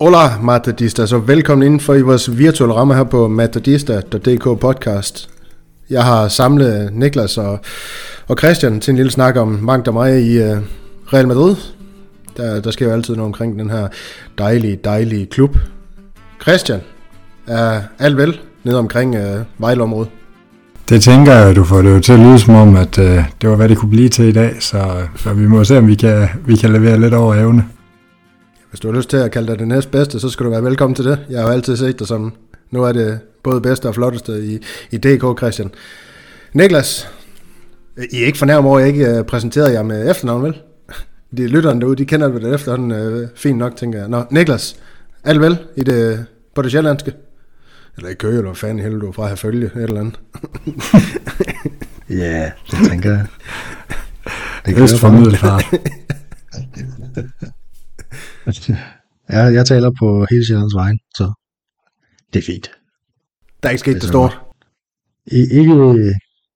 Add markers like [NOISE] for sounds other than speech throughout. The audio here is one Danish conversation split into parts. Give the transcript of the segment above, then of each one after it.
Hola Matadista, så velkommen indenfor i vores virtuelle ramme her på matadista.dk podcast. Jeg har samlet Niklas og, og Christian til en lille snak om mangt og mig i uh, Real Madrid. Der, der sker jo altid noget omkring den her dejlige, dejlige klub. Christian, er alt vel nede omkring uh, Vejleområdet? Det tænker jeg, du får det jo til at lyde som om, at uh, det var, hvad det kunne blive til i dag, så, så vi må se, om vi kan, vi kan levere lidt over evne. Hvis du har lyst til at kalde dig det næste bedste, så skal du være velkommen til det. Jeg har jo altid set dig som, nu er det både bedste og flotteste i, i DK, Christian. Niklas, I er ikke fornærmet over, at jeg ikke uh, præsenterede jer med efternavn, vel? De lytterne derude, de kender det efterhånden uh, fint nok, tænker jeg. Nå, Niklas, alt vel i det, på det sjællandske? Eller i Køge, eller hvad fanden helvede du fra at have følge, et eller andet. ja, det tænker jeg. Det kan Øst for Middelfart. [LAUGHS] ja, jeg taler på hele Sjællands vejen, så det er fint. Der er ikke sket det, det stort? Ikke,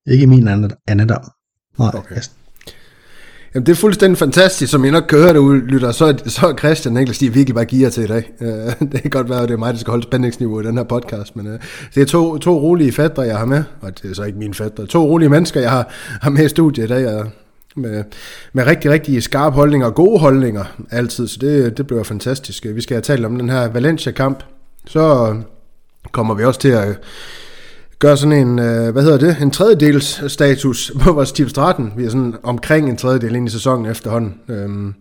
ikke min andedam. Nej, okay. Jamen, det er fuldstændig fantastisk, som I nok kører det lytter, så, så er Christian Niklas, de er virkelig bare gear til i dag. Øh, [LAUGHS] det kan godt være, at det er mig, der skal holde spændingsniveauet i den her podcast, men øh, det er to, to rolige fætter, jeg har med, og det er så ikke mine fætter, to rolige mennesker, jeg har, har med i studiet i dag, og med, med rigtig, rigtig skarpe holdninger og gode holdninger altid, så det, det bliver fantastisk. Vi skal have talt om den her Valencia-kamp, så kommer vi også til at gøre sådan en, øh, hvad hedder det, en tredjedels status [LAUGHS] på vores Team Straten. Vi er sådan omkring en tredjedel ind i sæsonen efterhånden. Øhm,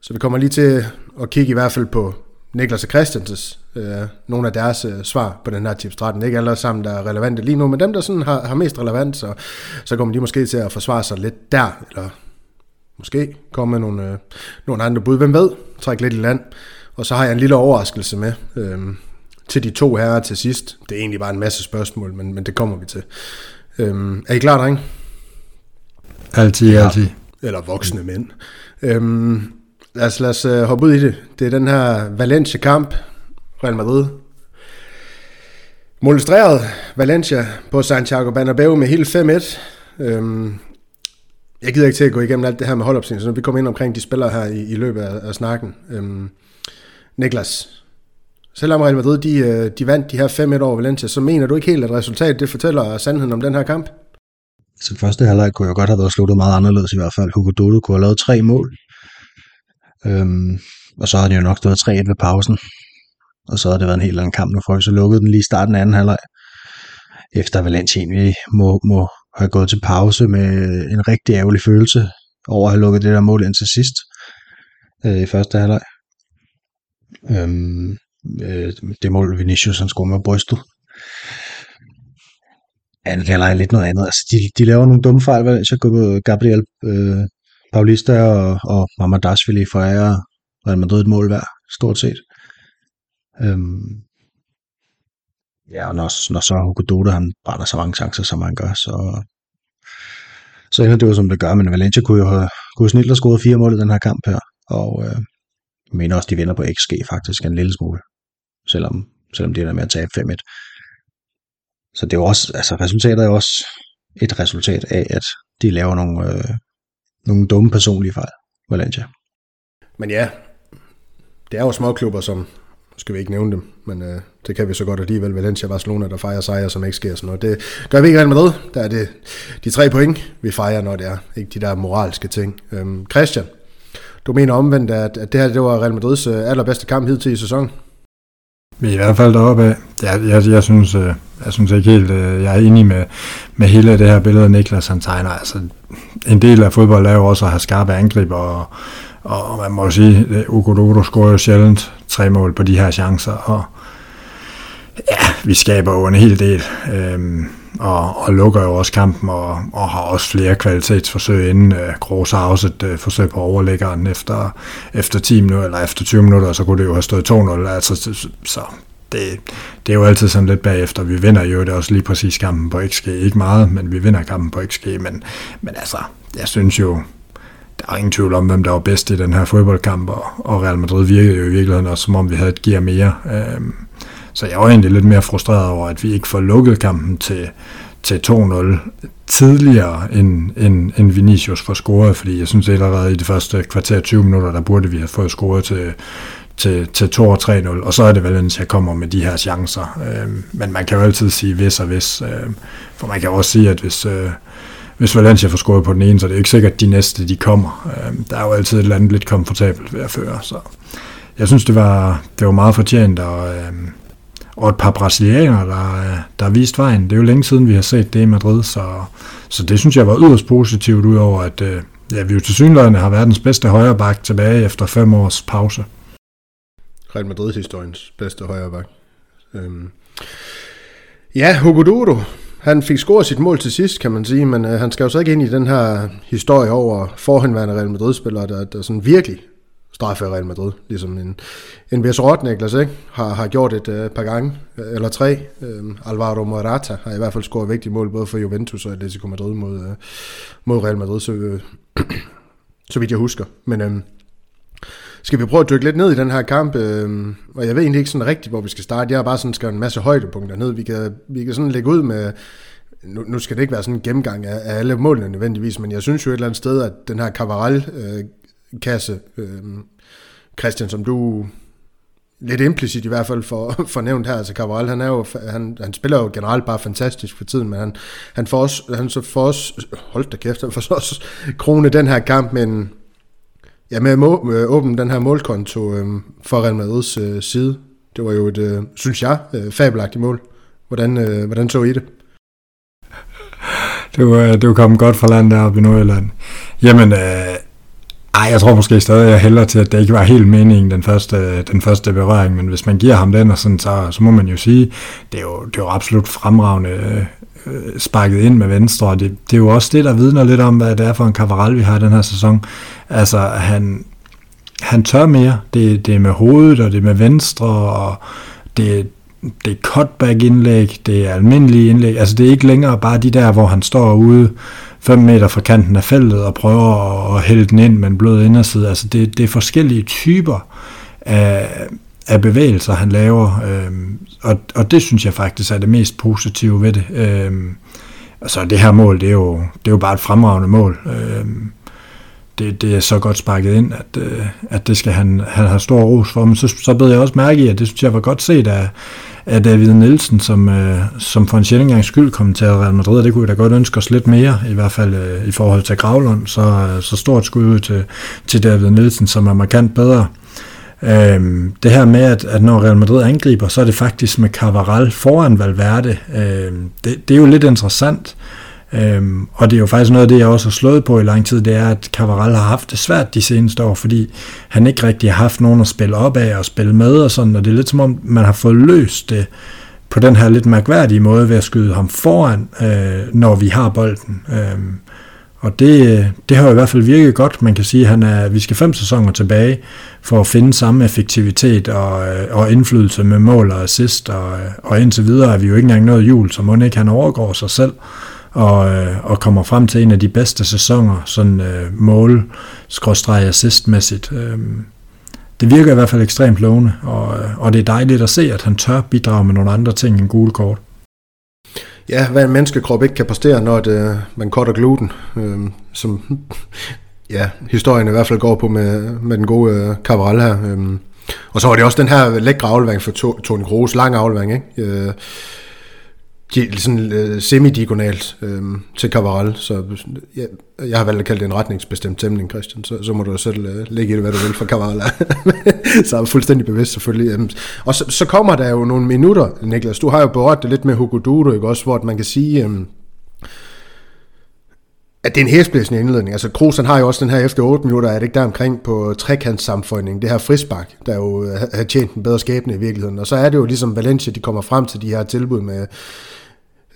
så vi kommer lige til at kigge i hvert fald på Niklas og Christianses, øh, nogle af deres øh, svar på den her Team Straten. Ikke alle sammen, der er relevante lige nu, men dem, der sådan har, har mest relevant, så, så kommer de måske til at forsvare sig lidt der, eller måske komme med nogle, øh, nogle andre bud. Hvem ved? Træk lidt i land. Og så har jeg en lille overraskelse med. Øh, til de to herrer til sidst. Det er egentlig bare en masse spørgsmål, men, men det kommer vi til. Øhm, er I klar, dreng? Altid, ja. altid. Eller voksne mænd. Øhm, lad os, lad os uh, hoppe ud i det. Det er den her Valencia-kamp, Real Madrid. Molestreret Valencia på Santiago Bernabeu med hele 5-1. Øhm, jeg gider ikke til at gå igennem alt det her med holdopstilling, så vi kommer ind omkring de spillere her i, i løbet af, af snakken. Øhm, Niklas, Selvom Real Madrid de, øh, de vandt de her 5-1 over Valencia, så mener du ikke helt, at resultatet det fortæller sandheden om den her kamp? Så første halvleg kunne jo godt have været sluttet meget anderledes i hvert fald. Hugo Dodo kunne have lavet tre mål. Øhm, og så havde det jo nok stået 3-1 ved pausen. Og så havde det været en helt anden kamp, nu får så lukket den lige i starten af anden halvleg. Efter Valencia egentlig må, må have gået til pause med en rigtig ærgerlig følelse over at have lukket det der mål ind til sidst øh, i første halvleg. Øhm, øh, det mål Vinicius han scorer med brystet. Han kalder lidt noget andet. Altså, de, de laver nogle dumme fejl, så går Gabriel øh, Paulista og, og Mamadashvili for ære Real Madrid et mål hver, stort set. Øhm, ja, og når, når så Hugo Dota, han brænder så mange chancer, som han gør, så, så ender det jo, som det gør, men Valencia kunne jo have, kunne snilt have scoret fire mål i den her kamp her, og øh, jeg mener også, de vinder på XG faktisk en lille smule selvom, selvom det er med at tabe 5-1. Så det er jo også, altså resultatet er jo også et resultat af, at de laver nogle, øh, nogle dumme personlige fejl, Valencia. Men ja, det er jo små klubber, som, skal vi ikke nævne dem, men øh, det kan vi så godt alligevel. Valencia Barcelona, der fejrer sejre, som ikke sker sådan noget. Det gør vi ikke Real Madrid. Der er det de tre point, vi fejrer, når det er. Ikke de der moralske ting. Øhm, Christian, du mener omvendt, at, at det her det var Real Madrids øh, allerbedste kamp hidtil i sæsonen? I hvert fald deroppe af. Jeg, jeg, jeg, synes, øh, jeg synes ikke helt, øh, jeg er enig med, med hele det her billede, Niklas han tegner. Altså, en del af fodbold er jo også at have skarpe angreb, og, og man må sige, øh, at Ugo scorer jo sjældent tre mål på de her chancer, og ja, vi skaber jo en hel del. Øhm, og, og lukker jo også kampen og, og har også flere kvalitetsforsøg inden øh, Kroos har også et øh, forsøg på overlæggeren efter, efter 10 minutter eller efter 20 minutter, så kunne det jo have stået 2-0. Altså, så, så det, det er jo altid sådan lidt bagefter. Vi vinder jo det også lige præcis kampen på XG. Ikke meget, men vi vinder kampen på XG. Men, men altså, jeg synes jo, der er ingen tvivl om, hvem der var bedst i den her fodboldkamp, og, og Real Madrid virkede jo i virkeligheden også, som om vi havde et gear mere. Øhm, så jeg var egentlig lidt mere frustreret over, at vi ikke får lukket kampen til, til 2-0 tidligere, end, end, end Vinicius får scoret, fordi jeg synes allerede i de første kvarter 20 minutter, der burde vi have fået scoret til, til, til 2 og 3-0, og så er det Valencia kommer med de her chancer. Øh, men man kan jo altid sige hvis og hvis, øh, for man kan også sige, at hvis, øh, hvis Valencia får scoret på den ene, så er det ikke sikkert, at de næste de kommer. Øh, der er jo altid et eller andet lidt komfortabelt ved at føre, så jeg synes, det var, det var meget fortjent, og, øh, og et par brasilianere, der, der vist vejen. Det er jo længe siden, vi har set det i Madrid, så, så det synes jeg var yderst positivt, udover at øh, ja, vi jo til synligheden har verdens bedste højreback tilbage efter fem års pause. Real Madrid historiens bedste højreback. Øhm. Ja, Hugo Duro, han fik scoret sit mål til sidst, kan man sige, men øh, han skal jo så ikke ind i den her historie over forhenværende Real Madrid-spillere, der, der sådan virkelig straffe Real Madrid, ligesom en, en vis Niklas, ikke? Har, har gjort et øh, par gange, øh, eller tre. Øh, Alvaro Morata har i hvert fald scoret vigtige mål, både for Juventus og Atletico Madrid mod, øh, mod Real Madrid, så, øh, [CLEARS THROAT] så vidt jeg husker. Men øh, skal vi prøve at dykke lidt ned i den her kamp, øh, og jeg ved egentlig ikke sådan rigtigt, hvor vi skal starte. Jeg har bare sådan skrevet en masse højdepunkter ned. Vi kan, vi kan sådan lægge ud med, nu, nu skal det ikke være sådan en gennemgang af, af alle målene nødvendigvis, men jeg synes jo et eller andet sted, at den her Cavaral øh, kasse. øh, Christian, som du lidt implicit i hvert fald for, [LAUGHS] for nævnt her, altså Cabral, han, er jo, han, han spiller jo generelt bare fantastisk for tiden, men han, han får os, han så får os, hold da kæft, han får så også krone den her kamp med en, Ja, med at øh, åbne den her målkonto øh, for Real Madrids øh, side. Det var jo et, øh, synes jeg, øh, fabelagtigt mål. Hvordan, øh, hvordan så I det? Det var, det var kommet godt fra landet deroppe i Nordjylland. Jamen, øh, ej, jeg tror måske stadig, jeg hælder til, at det ikke var helt meningen, den første, den første berøring, men hvis man giver ham den, og sådan, så, så må man jo sige, det er jo, det er jo absolut fremragende øh, sparket ind med venstre, og det, det er jo også det, der vidner lidt om, hvad det er for en kavaral, vi har i den her sæson. Altså, han, han tør mere. Det, det er med hovedet, og det er med venstre, og det, det er cutback-indlæg, det er almindelige indlæg. Altså, det er ikke længere bare de der, hvor han står ude 5 meter fra kanten af feltet og prøver at hælde den ind med en blød inderside. Altså, det, det er forskellige typer af, af bevægelser, han laver, øh, og, og det synes jeg faktisk er det mest positive ved det. Øh, altså det her mål, det er jo, det er jo bare et fremragende mål. Øh, det, det er så godt sparket ind, at, øh, at det skal han, han have stor ros for. Men så, så bed jeg også mærke i, at det synes jeg var godt set af, af David Nielsen, som, øh, som for en sjældent gang skyld kom til Real Madrid, og det kunne vi da godt ønske os lidt mere, i hvert fald øh, i forhold til Gravlund. Så, øh, så stort skud ud til, til David Nielsen, som er markant bedre. Øhm, det her med, at, at når Real Madrid angriber, så er det faktisk med Cavaral foran Valverde. Øhm, det, det er jo lidt interessant. Øhm, og det er jo faktisk noget af det, jeg også har slået på i lang tid, det er, at Cavaral har haft det svært de seneste år, fordi han ikke rigtig har haft nogen at spille op af og spille med og sådan, og det er lidt som om, man har fået løst det på den her lidt mærkværdige måde ved at skyde ham foran, øh, når vi har bolden. Øhm, og det, det har i hvert fald virket godt. Man kan sige, at han er, vi skal fem sæsoner tilbage for at finde samme effektivitet og, øh, og indflydelse med mål og assist. Og, øh, og indtil videre er vi jo ikke engang nået jul, så må ikke han overgår sig selv og, øh, og kommer frem til en af de bedste sæsoner, sådan øh, mål assistmæssigt. Øhm, det virker i hvert fald ekstremt lovende, og, øh, og det er dejligt at se, at han tør bidrage med nogle andre ting end gule kort. Ja, hvad en menneskekrop ikke kan præstere, når det, øh, man cutter gluten, øh, som [LAUGHS] ja, historien i hvert fald går på med, med den gode øh, Cabral her. Øh. Og så var det også den her lækre aflevering for Tony Kroos, lang aflevering, ikke? Øh, sådan øh, semidiagonalt øh, til Cavaral, så ja, jeg har valgt at kalde det en retningsbestemt tæmning, Christian, så, så må du selv øh, lægge i det, hvad du vil for Cavaral. [LAUGHS] så er jeg fuldstændig bevidst selvfølgelig. Øh. Og så, så kommer der jo nogle minutter, Niklas, du har jo berørt det lidt med Hugo Duro, ikke også, hvor man kan sige, øh, at det er en hæsblæsende indledning. Altså Kroos han har jo også den her efter 8 minutter, er det ikke der omkring på trekantssamfundet, det her frisbak, der jo øh, har tjent en bedre skæbne i virkeligheden. Og så er det jo ligesom Valencia, de kommer frem til de her tilbud med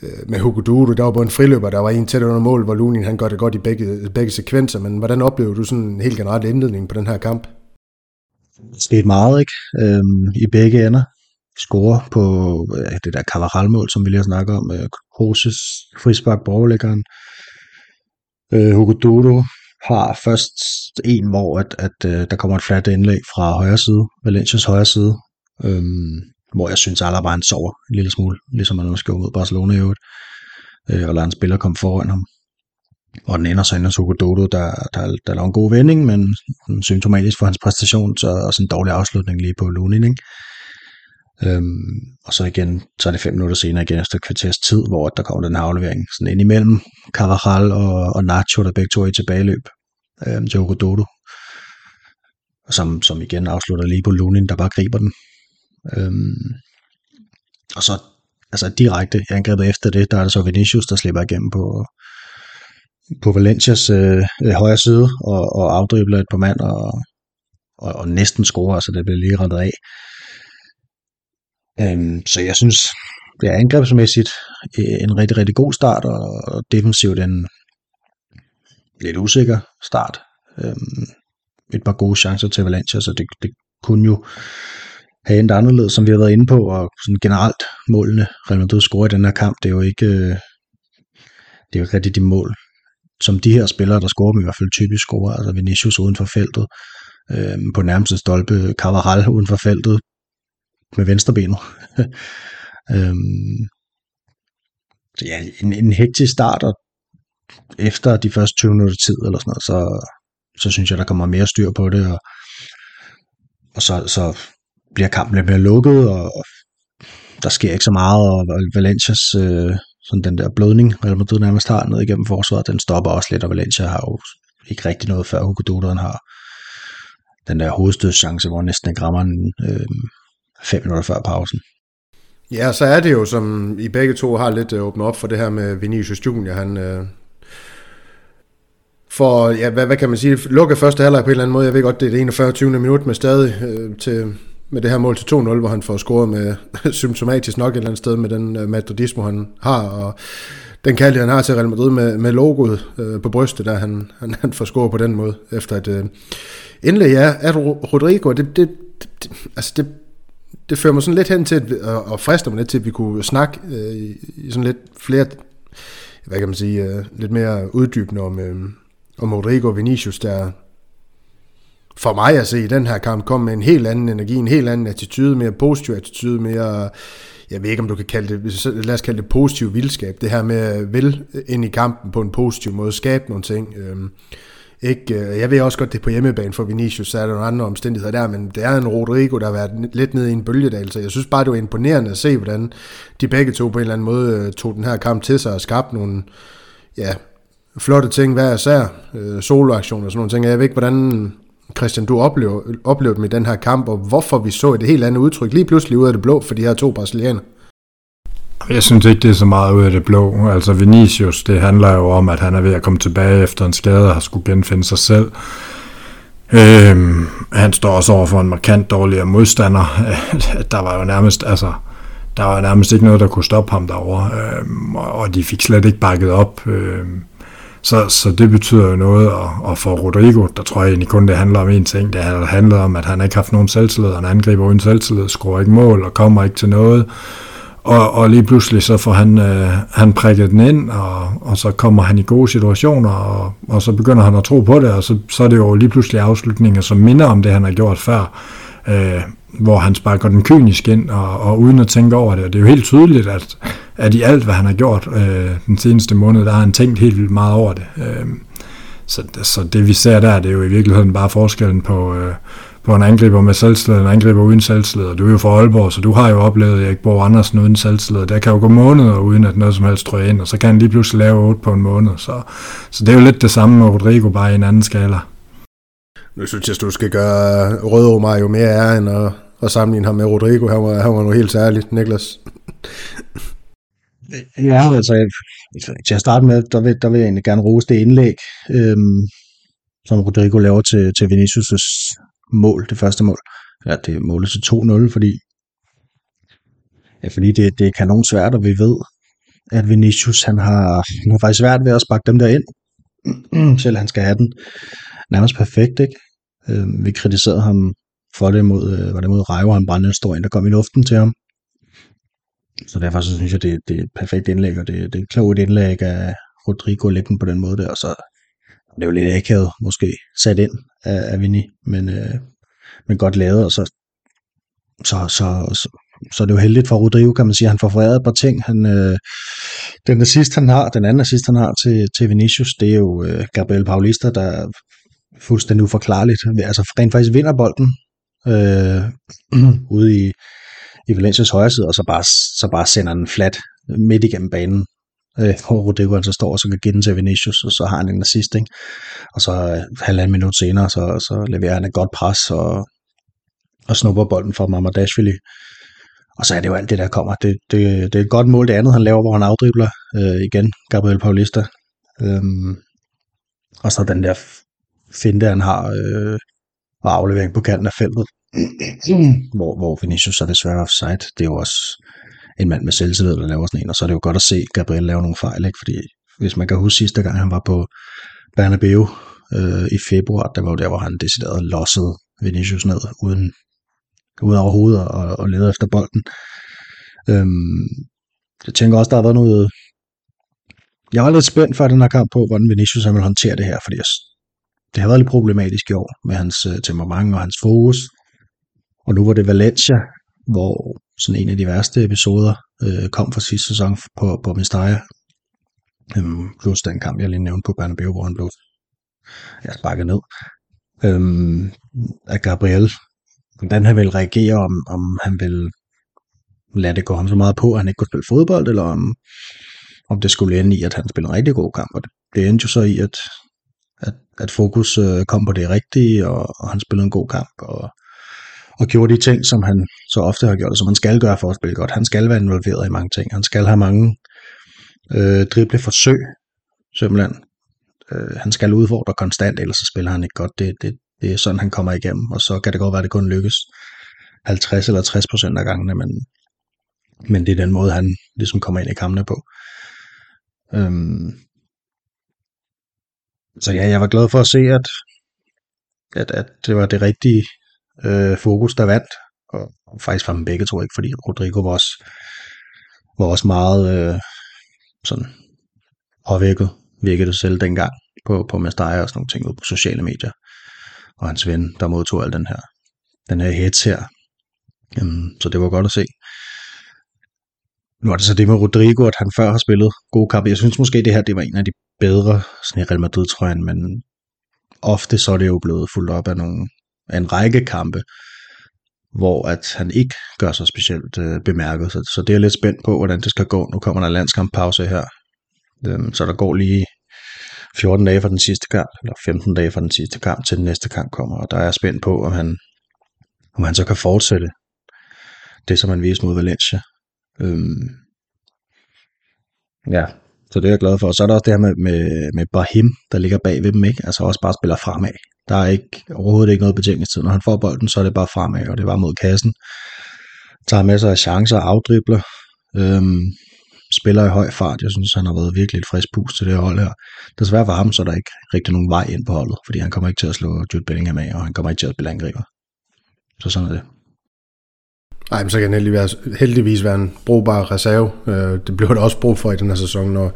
Øh, med Hugo Duro, der var både en friløber, der var en tæt under mål, hvor Lunin han gør det godt i begge, begge sekvenser, men hvordan oplevede du sådan en helt generelt indledning på den her kamp? Det skete meget, ikke? Øhm, I begge ender. Score på øh, det der Cavaral-mål, som vi lige har snakket om, øh, Kroses frispark på. Øh, Hugo Duro har først en, hvor at, at, at øh, der kommer et flat indlæg fra højre side, Valencias højre side, øhm, hvor jeg synes, Alaba han sover en lille smule, ligesom han også gjorde mod Barcelona i øvrigt, øh, og lader en spiller komme foran ham. Og den ender så ind hos Hugo Dodo, der, der, der laver en god vending, men symptomatisk for hans præstation, så også en dårlig afslutning lige på Lunin, ikke? Øhm, og så igen, så er det fem minutter senere igen efter kvarters tid, hvor der kommer den her aflevering sådan ind imellem Carvajal og, og Nacho, der begge to er i tilbageløb øhm, til Hugo Dodo, som, som igen afslutter lige på Lunin, der bare griber den. Øhm, og så altså direkte angrebet efter det, der er det så Vinicius, der slipper igennem på, på Valencias øh, øh højre side og, og afdribler et par mand og, og, og næsten scorer, så det bliver lige rettet af. Øhm, så jeg synes, det er angrebsmæssigt øh, en rigtig, rigtig god start, og defensivt en lidt usikker start. Øhm, et par gode chancer til Valencia, så det, det kunne jo have endt anderledes, som vi har været inde på, og sådan generelt målene, Real Madrid scorer i den her kamp, det er jo ikke, øh, det er jo ikke rigtig de mål, som de her spillere, der scorer dem i hvert fald typisk scorer, altså Vinicius uden for feltet, øh, på nærmeste stolpe, Carvajal uden for feltet, med venstrebenet. [LAUGHS] øhm, så ja, en, en hektisk start, og efter de første 20 minutter tid, eller sådan noget, så, så synes jeg, der kommer mere styr på det, og, og så, så bliver kampen lidt mere lukket, og der sker ikke så meget, og Valencias øh, sådan den der blødning, Real Madrid nærmest har ned igennem forsvaret, den stopper også lidt, og Valencia har jo ikke rigtig noget før Hugo Dodo, har den der hovedstødschance, hvor næsten ikke rammer den øh, fem minutter før pausen. Ja, så er det jo, som I begge to har lidt øh, åbnet op for det her med Vinicius Junior, han øh, for, ja, hvad, hvad kan man sige, lukker første halvleg på en eller anden måde, jeg ved godt, det er det 41. 20. minut, med stadig øh, til, med det her mål til 2-0, hvor han får scoret med [LAUGHS] symptomatisk nok et eller andet sted med den øh, madridismo, han har, og den kærlighed, han har til Real Madrid med, med logoet øh, på brystet, der han, han, han får scoret på den måde, efter et øh, indlæg, ja, at Rodrigo, det, det, det, altså det det fører mig sådan lidt hen til, og, og frister mig lidt til, at vi kunne snakke øh, i, i sådan lidt flere, hvad kan man sige, øh, lidt mere uddybende om, øh, om Rodrigo Vinicius, der for mig at se i den her kamp kom med en helt anden energi, en helt anden attitude, mere positiv attitude, mere, jeg ved ikke om du kan kalde det, lad os kalde det positiv vildskab, det her med at vil ind i kampen på en positiv måde, skabe nogle ting. Øhm, ikke, øh, jeg ved også godt, det er på hjemmebane for Vinicius, så er der nogle andre omstændigheder der, men det er en Rodrigo, der har været lidt nede i en bølgedal, så jeg synes bare, det var imponerende at se, hvordan de begge to på en eller anden måde øh, tog den her kamp til sig og skabte nogle ja, flotte ting hver især, øh, soloaktioner og sådan nogle ting. Jeg ved ikke, hvordan Christian, du oplever, oplevede dem i den her kamp, og hvorfor vi så et helt andet udtryk lige pludselig ud af det blå for de her to brasilianere. Jeg synes ikke, det er så meget ud af det blå. Altså Vinicius, det handler jo om, at han er ved at komme tilbage efter en skade og har skulle genfinde sig selv. Øhm, han står også over for en markant dårligere modstander. [LAUGHS] der var jo nærmest, altså, der var nærmest ikke noget, der kunne stoppe ham derovre, øhm, og de fik slet ikke bakket op. Øhm, så, så det betyder jo noget, og, og for Rodrigo, der tror jeg egentlig kun, det handler om en ting. Det handler om, at han ikke har haft nogen selvtillid, han angriber uden selvtillid, skruer ikke mål og kommer ikke til noget. Og, og lige pludselig så får han, øh, han prikket den ind, og, og så kommer han i gode situationer, og, og så begynder han at tro på det, og så, så er det jo lige pludselig afslutninger, som minder om det, han har gjort før, øh, hvor han sparker den kynisk ind, og, og uden at tænke over det. Og det er jo helt tydeligt, at, at i alt, hvad han har gjort øh, den seneste måned, der har han tænkt helt vildt meget over det. Øh, så, så det vi ser der, det er jo i virkeligheden bare forskellen på... Øh, på en angriber med selvtillid, en angriber uden selvtillid. Du er jo fra Aalborg, så du har jo oplevet Erik Borg Andersen uden selvtillid. Der kan jo gå måneder uden at noget som helst trøje ind, og så kan han lige pludselig lave 8 på en måned. Så, så det er jo lidt det samme med Rodrigo, bare i en anden skala. Nu synes jeg, at du skal gøre Røde jo mere ære end at, at sammenligne ham med Rodrigo. Han var, han var noget helt særligt, Niklas. [LAUGHS] Ja, altså, altså, til at starte med, der vil, der vil jeg egentlig gerne rose det indlæg, øhm, som Rodrigo laver til, til Vinicius' mål, det første mål. Ja, det er målet til 2-0, fordi, ja, fordi det, det er kanon svært, og vi ved, at Vinicius han har, han har faktisk svært ved at sparke dem der ind, [CLEARS THROAT] selv han skal have den nærmest perfekt, ikke? Øh, vi kritiserede ham for det mod, øh, var det mod Rejo, han brændte en stor ind, der kom i luften til ham. Så derfor så synes jeg, det, det er et perfekt indlæg, og det, det er et klogt indlæg af Rodrigo at lægge den på den måde der, og så det er jo lidt akavet måske sat ind af, af Vinny, men, øh, men godt lavet, og så, så, så, så så er det jo heldigt for Rodrigo, kan man sige, han får foræret et par ting. Han, øh, den assist, han har, den anden assist, han har til, til Vinicius, det er jo øh, Gabriel Paulista, der fuldstændig uforklarligt. Altså rent faktisk vinder bolden øh, [CLEARS THROAT] ude i, i Valencias højre side, og så bare, så bare sender den flat midt igennem banen øh, hvor Rodrigo altså står og så kan give den til Vinicius, og så har han en assist, ikke? Og så øh, halvanden minut senere, så, så leverer han et godt pres og, og snupper bolden fra Mamadashvili. Og så er det jo alt det, der kommer. Det, det, det er et godt mål, det andet, han laver, hvor han afdribler øh, igen, Gabriel Paulista. Øhm, og så den der finte, han har, øh, og aflevering på kanten af feltet, [CLEARS THROAT] hvor, hvor Vinicius er desværre offside. Det er jo også en mand med selvtillid, der laver sådan en, og så er det jo godt at se Gabriel lave nogle fejl, ikke? fordi hvis man kan huske sidste gang, han var på Bernabeu øh, i februar, der var jo der, hvor han decideret lossede Vinicius ned, uden, uden overhovedet og, og lede efter bolden. Øhm, jeg tænker også, der har været noget... Jeg var lidt spændt for den her kamp på, hvordan Vinicius han vil håndtere det her, fordi jeg, det har været lidt problematisk i år med hans øh, temperament og hans fokus. Og nu var det Valencia, hvor sådan en af de værste episoder øh, kom fra sidste sæson på, på Mestalla. Øhm, plus den kamp, jeg lige nævnte på Bernabeu, hvor han blev jeg sparket ned. Øhm, at Gabriel. Hvordan han vil reagere, om, om han vil lade det gå ham så meget på, at han ikke kunne spille fodbold, eller om, om det skulle ende i, at han spiller en rigtig god kamp. Og det, det endte jo så i, at, at, at fokus øh, kom på det rigtige, og, og han spillede en god kamp, og og gjorde de ting, som han så ofte har gjort, og som han skal gøre for at spille godt. Han skal være involveret i mange ting. Han skal have mange øh, drible forsøg, simpelthen. Øh, han skal udfordre konstant, ellers så spiller han ikke godt. Det, det, det er sådan, han kommer igennem, og så kan det godt være, at det kun lykkes 50 eller 60 procent af gangene, men, men det er den måde, han ligesom kommer ind i kampene på. Øhm, så ja, jeg var glad for at se, at, at, at det var det rigtige øh, fokus, der vandt. Og, og faktisk var dem begge to ikke, fordi Rodrigo var også, var også meget øh, sådan påvirket, virkede det selv dengang på, på Mestaya og sådan nogle ting ud på sociale medier. Og hans ven, der modtog al den her, den her hits her. Um, så det var godt at se. Nu er det så det med Rodrigo, at han før har spillet gode kampe. Jeg synes måske, det her det var en af de bedre sådan i Real Madrid-trøjen, men ofte så er det jo blevet fuldt op af nogle af en række kampe, hvor at han ikke gør sig specielt øh, bemærket. Så, så det er lidt spændt på, hvordan det skal gå. Nu kommer der landskamppause her, øhm, så der går lige 14 dage fra den sidste kamp, eller 15 dage fra den sidste kamp, til den næste kamp kommer, og der er jeg spændt på, om han, om han så kan fortsætte det, som han viste mod Valencia. Øhm, ja, så det er jeg glad for. Og så er der også det her med, med, med Bahim, der ligger bag ved dem, ikke? Altså også bare spiller fremad. Der er ikke, overhovedet ikke noget betænkningstid. Når han får bolden, så er det bare fremad, og det var mod kassen. Tager masser af chancer, afdribler, øhm, spiller i høj fart. Jeg synes, han har været virkelig et frisk pus til det hold her. Desværre for ham, så er der ikke rigtig nogen vej ind på holdet, fordi han kommer ikke til at slå Jude Bellingham af, og han kommer ikke til at spille angriber. Så sådan er det. Nej, men så kan han heldigvis, heldigvis være en brugbar reserve. Øh, det bliver der også brug for i den her sæson, når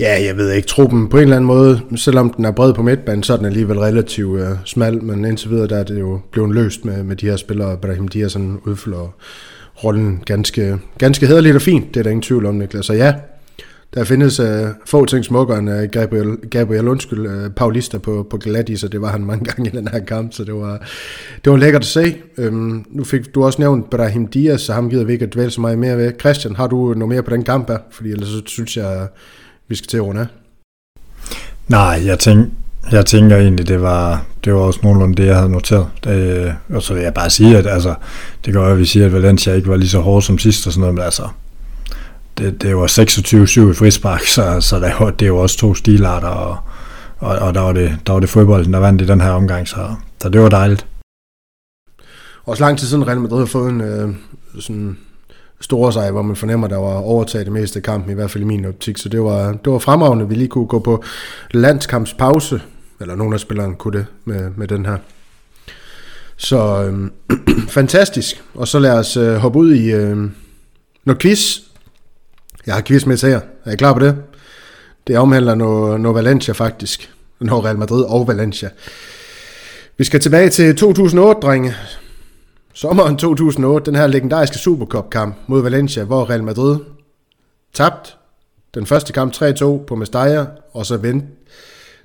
Ja, jeg ved ikke. Truppen på en eller anden måde, selvom den er bred på midtbanen, så er den alligevel relativt uh, smal, men indtil videre der er det jo blevet løst med, med de her spillere. Brahim Diaz sådan udfylder rollen ganske, ganske hederligt og fint. Det er der ingen tvivl om, Niklas. Så ja, der findes øh, få ting smukkere end øh, Gabriel, Gabriel undskyld, øh, Paulista på, på Gladis, og det var han mange [LAUGHS] gange i den her kamp, så det var, det var lækkert at se. Øhm, nu fik du også nævnt Brahim Diaz, så ham gider vi ikke at dvæle så meget mere ved. Christian, har du noget mere på den kamp her? Fordi ellers så synes jeg, vi skal til at runde af? Nej, jeg, tænk, jeg tænker egentlig, det var, det var også nogenlunde det, jeg havde noteret. Det, og så vil jeg bare sige, at altså, det gør, at vi siger, at Valencia ikke var lige så hård som sidst og sådan noget, men altså, det, det var 26-7 i frispark, så, så der var, det var også to stilarter, og, og, og der, var det, der var det fodbolden, der vandt i den her omgang, så, så det var dejligt. Også lang tid siden Real Madrid har fået en øh, sådan store sejr, hvor man fornemmer, der var overtaget det meste af kampen, i hvert fald i min optik. Så det var, det var fremragende, at vi lige kunne gå på landskampspause, eller nogen af spillerne kunne det med, med den her. Så øh, [CLEARS THROAT] fantastisk. Og så lad os øh, hoppe ud i øh, noget quiz. Jeg har quiz med til her. Er I klar på det? Det omhandler noget, noget Valencia faktisk. Noget Real Madrid og Valencia. Vi skal tilbage til 2008, drenge Sommeren 2008, den her legendariske Supercup-kamp mod Valencia, hvor Real Madrid tabt den første kamp 3-2 på Mestalla, og så vendte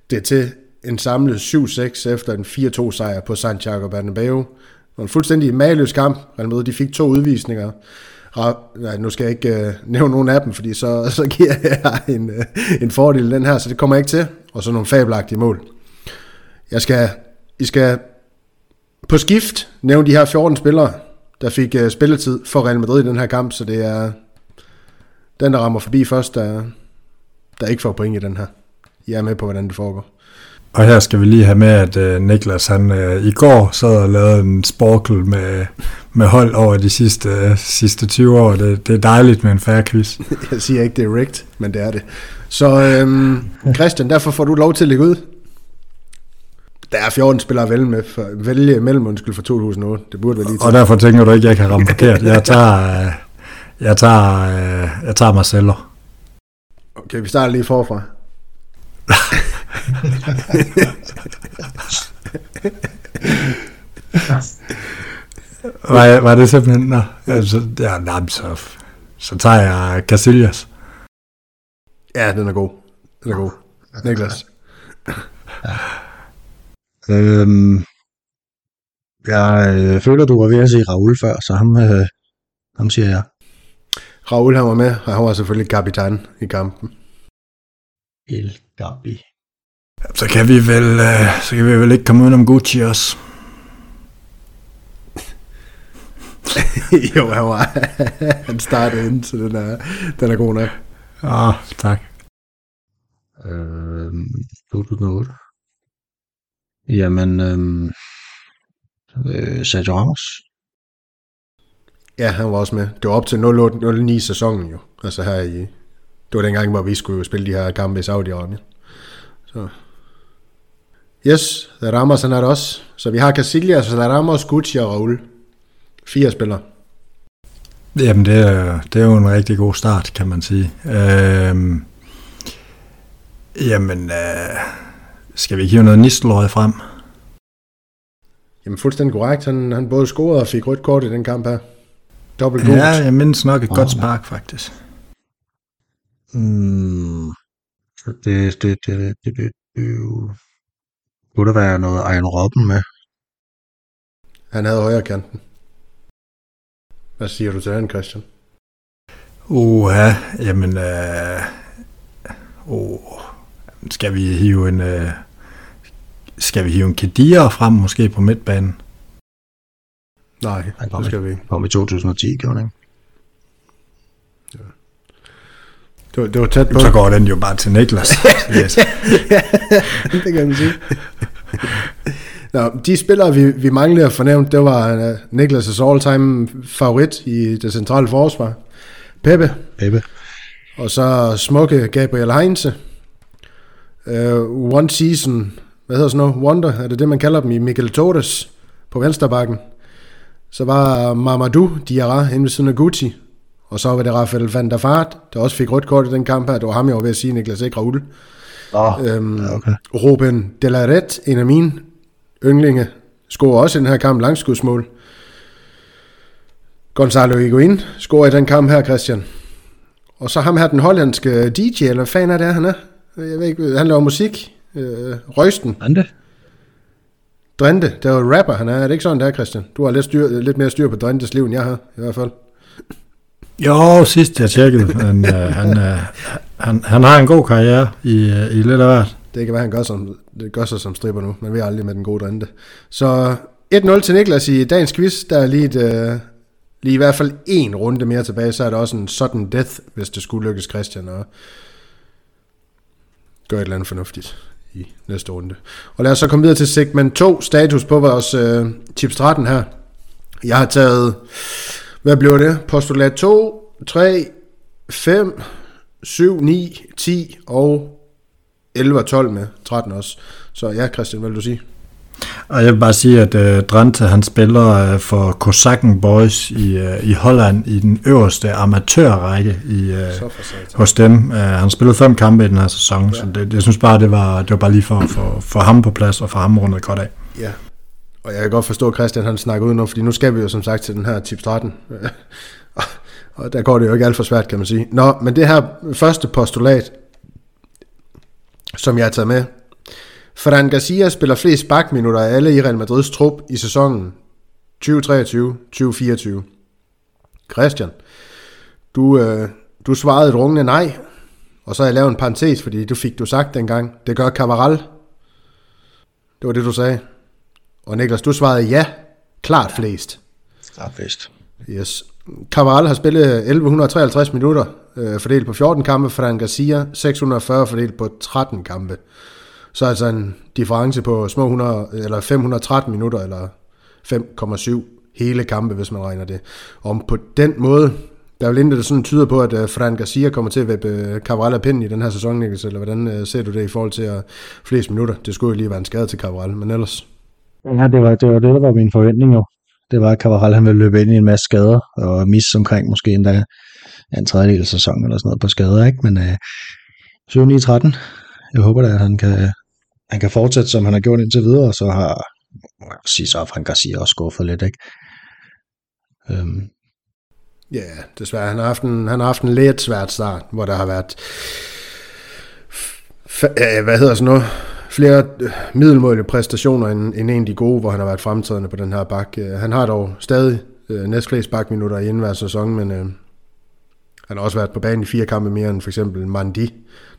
det til en samlet 7-6 efter en 4-2 sejr på Santiago Bernabeu. Det var en fuldstændig mageløs kamp. Real Madrid de fik to udvisninger. Nej, nu skal jeg ikke øh, nævne nogen af dem, fordi så, [LAUGHS] så giver jeg en, øh, en fordel den her, så det kommer jeg ikke til. Og så nogle fabelagtige mål. Jeg skal, I skal på skift nævne de her 14 spillere, der fik øh, spilletid for Real Madrid i den her kamp, så det er den, der rammer forbi først, der, der ikke får point i den her. I er med på, hvordan det foregår. Og her skal vi lige have med, at uh, Niklas han uh, i går sad og lavede en sporkel med, med hold over de sidste, uh, sidste 20 år. Det, det er dejligt med en færre quiz. [LAUGHS] Jeg siger ikke, det er rigged, men det er det. Så øhm, Christian, derfor får du lov til at lægge ud. Der er 14 spillere at vælge, med for, vælge mellem, undskyld, for 2008. Det burde være lige til. Og derfor tænker du ikke, at jeg kan ramme [LAUGHS] forkert. Jeg tager, uh, jeg tager, uh, jeg tager Marcelo. Okay, vi starter lige forfra. [LAUGHS] [LAUGHS] Var, var det simpelthen... Nå, altså, ja, nej, så, så tager jeg Casillas. Ja, den er god. Den er god. Niklas. Øhm, jeg øh, føler, du var ved at sige Raul før, så ham, øh, ham siger jeg. Raul han var med, og han var selvfølgelig kapitan i kampen. El Gabi. Så kan vi vel, uh, så kan vi vel ikke komme udenom Gucci også. [LAUGHS] jo, han var. han startede ind, så den er, den er god nok. Ah, tak. Øhm, 2008. Jamen, øhm, øh, Sergio Ramos. Ja, han var også med. Det var op til 08-09 sæsonen jo. Altså her i... Det var dengang, hvor vi skulle spille de her kampe i Saudi-Arabien. Så... Yes, der Ramos han er det også. Så vi har Casillas, der Ramos, Gucci og Raul. Fire spillere. Jamen, det er, det er jo en rigtig god start, kan man sige. Øhm, jamen, øh, skal vi ikke hive noget Nistelrøg frem? Jamen fuldstændig korrekt. Han, han både scorede og fik rødt kort i den kamp her. Dobbelt gult. Ja, jeg mindes nok et Åh, godt spark, faktisk. Mm, det, det, det, det, det, det, kunne der være noget Iron Robben med? Han havde højre kanten. Hvad siger du til den, Christian? Uha, jamen, øh, oh, skal vi hive en, øh, skal vi hive en Kadir frem måske på midtbanen? Nej, Han kom, det skal i, vi ikke. kom i 2010, gjorde han ikke? Det var, det var tæt på. Så går den jo bare til Niklas. [LAUGHS] yes. det kan man sige. Nå, de spillere, vi, vi manglede at fornævne, det var uh, Niklas' all-time favorit i det centrale forsvar. Peppe, Peppe. og så smukke Gabriel Heinze. Uh, one season, hvad hedder sådan noget, wonder, er det det, man kalder dem i Michael Torres på vensterbakken. Så var Mamadou Diarra inde ved siden af Gucci. Og så var det Rafael van der Vaart, der også fik rødt kort i den kamp her. Det var ham, jeg var ved at sige, Niklas, ikke Raul. Nå, Øhm, ja, okay. Ruben Delaret, en af mine yndlinge, scorer også i den her kamp langskudsmål. Gonzalo Higuain scorer i den kamp her, Christian. Og så ham her, den hollandske DJ, eller hvad fanden er det, han er? Jeg ved ikke, han laver musik. Øh, Røsten, Ande? Drente, der er jo rapper, han er. Er det ikke sådan, der Christian? Du har lidt, styr, lidt mere styr på Drentes liv, end jeg har, i hvert fald. Jo, sidst jeg tjekkede, men øh, han, øh, han, han har en god karriere i, øh, i lidt af hvert. Det kan være, han gør, som, det gør sig som stripper nu. Man ved aldrig med den gode drente. Så 1-0 til Niklas i dagens quiz. Der er lige, et, øh, lige i hvert fald en runde mere tilbage. Så er der også en sudden death, hvis det skulle lykkes Christian at gøre et eller andet fornuftigt i næste runde. Og lad os så komme videre til segment 2. Status på vores øh, tips 13 her. Jeg har taget, hvad bliver det? Postulat 2, 3, 5, 7, 9, 10 og 11 og 12 med 13 også. Så ja, Christian, hvad vil du sige? Og jeg vil bare sige, at øh, Drante han spiller øh, for Kosakken Boys i, øh, i Holland i den øverste amatørrække i, øh, hos dem. Uh, han spillede fem kampe i den her sæson, ja. så det, jeg synes bare, det var, det var bare lige for at få ham på plads og få ham rundet godt af. Ja. Og jeg kan godt forstå, at Christian han snakker ud nu, fordi nu skal vi jo som sagt til den her tip 13. [LAUGHS] og der går det jo ikke alt for svært, kan man sige. Nå, men det her første postulat, som jeg har taget med. Ferran Garcia spiller flest bakminutter af alle i Real Madrids trup i sæsonen 2023-2024. Christian, du, øh, du svarede et rungende nej, og så har jeg lavet en parentes, fordi du fik du sagt dengang. Det gør Cavaral. Det var det, du sagde. Og Niklas, du svarede ja. Klart flest. Klart flest. Yes. Cavaral har spillet 1153 minutter, øh, fordelt på 14 kampe. Fran Garcia 640 fordelt på 13 kampe. Så altså en difference på små 100, eller 513 minutter, eller 5,7 hele kampe, hvis man regner det. Og på den måde, der er jo intet, der sådan tyder på, at uh, Fran Garcia kommer til at vippe Cabral af pinden i den her sæson, Niklas, eller hvordan uh, ser du det i forhold til uh, flest minutter? Det skulle jo lige være en skade til Cabral, men ellers... Ja, det var det, var det der var min forventning jo. Det var, at Cavaral han ville løbe ind i en masse skader, og misse omkring måske endda en tredjedel af sæsonen eller sådan noget på skader, ikke? Men øh, 7-9-13, jeg håber da, at han kan, han kan fortsætte, som han har gjort indtil videre, og så har, må jeg sige, så Frank Garcia også skuffet lidt, ikke? Øhm. Ja, desværre. Han har, haft en, han har haft en lidt svært start, hvor der har været f- hvad hedder sådan noget, flere øh, middelmålige præstationer end, end en af de gode, hvor han har været fremtrædende på den her bak. Øh, han har dog stadig øh, næstflest bakminutter i hver sæson, men øh, han har også været på banen i fire kampe mere end for eksempel Mandi,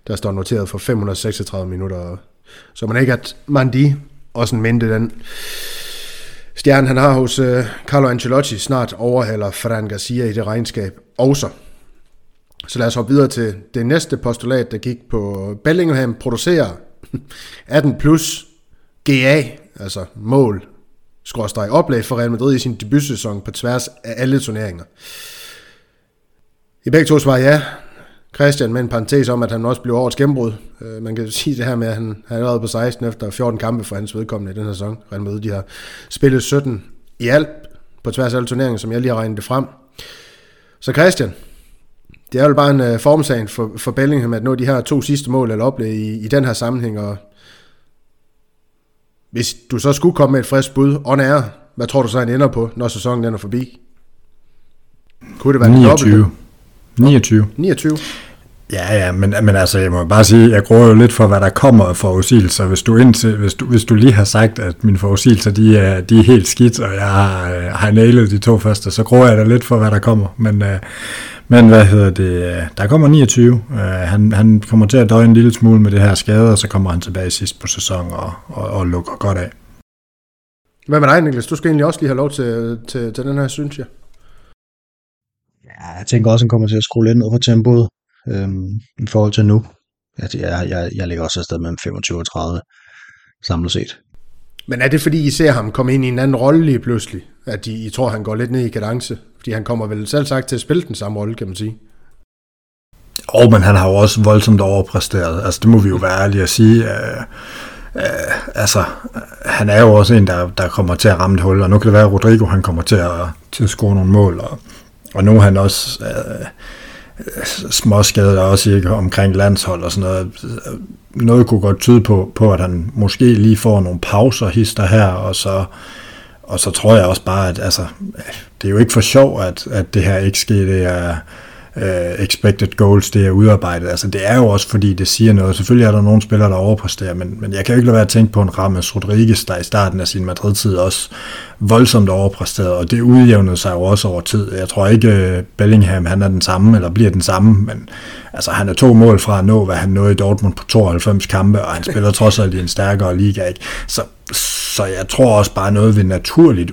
der står noteret for 536 minutter. Så man ikke, at Mandi også en mente den stjerne, han har hos øh, Carlo Ancelotti, snart overhaler Fran Garcia i det regnskab også. Så lad os hoppe videre til det næste postulat, der gik på Bellingham producerer 18 plus GA, altså mål, skråstrej oplag for Real Madrid i sin debutsæson på tværs af alle turneringer. I begge to svarer ja. Christian med en parentes om, at han også blev årets gennembrud. Øh, man kan sige det her med, at han har allerede på 16 efter 14 kampe for hans vedkommende i den her sæson. Real Madrid, de har spillet 17 i alt på tværs af alle turneringer, som jeg lige har regnet det frem. Så Christian, det er jo bare en uh, formsag for, for Bellingham, at nå de her to sidste mål eller oplæg i, i den her sammenhæng, og hvis du så skulle komme med et frisk bud on air, hvad tror du så, han ender på, når sæsonen den er forbi? Kunne det være 29. 29. 29. Ja, ja, men, men altså, jeg må bare sige, jeg gruer jo lidt for, hvad der kommer af forudsigelser. Hvis du, indtil, hvis, du, hvis du lige har sagt, at mine forudsigelser, de er, de er helt skidt, og jeg har, har nailet de to første, så gruer jeg da lidt for, hvad der kommer. Men, uh, men hvad hedder det? Der kommer 29. Uh, han, han kommer til at døje en lille smule med det her skade, og så kommer han tilbage sidst på sæsonen og, og, og lukker godt af. Hvad med dig, Niklas? Du skal egentlig også lige have lov til, til, til den her, synes jeg. Ja, jeg tænker også, at han kommer til at skrue lidt ned på tempoet øhm, i forhold til nu. Jeg, jeg, jeg, jeg ligger også afsted mellem 25 og 30 samlet set. Men er det fordi, I ser ham komme ind i en anden rolle lige pludselig? At I, I tror, han går lidt ned i kadence? Fordi han kommer vel selv sagt til at spille den samme rolle, kan man sige. Og men han har jo også voldsomt overpræsteret. Altså, det må vi jo være ærlige at sige. Uh, uh, altså, han er jo også en, der, der kommer til at ramme et hul, og nu kan det være, at Rodrigo han kommer til at, til at score nogle mål, og, og nu er han også... Uh, småskader også ikke omkring landshold og sådan noget. Noget kunne godt tyde på, på, at han måske lige får nogle pauser hister her, og så, og så tror jeg også bare, at altså, det er jo ikke for sjov, at, at det her ikke sker, det er uh, expected goals, det er udarbejdet. Altså, det er jo også, fordi det siger noget. Selvfølgelig er der nogle spillere, der overpræsterer, men, men jeg kan jo ikke lade være at tænke på en Rames Rodriguez, der i starten af sin Madrid-tid også voldsomt overpræsteret, og det udjævnede sig jo også over tid. Jeg tror ikke, øh, Bellingham han er den samme, eller bliver den samme, men altså, han er to mål fra at nå, hvad han nåede i Dortmund på 92 kampe, og han spiller trods alt i en stærkere liga. Ikke? Så, så jeg tror også bare noget vil naturligt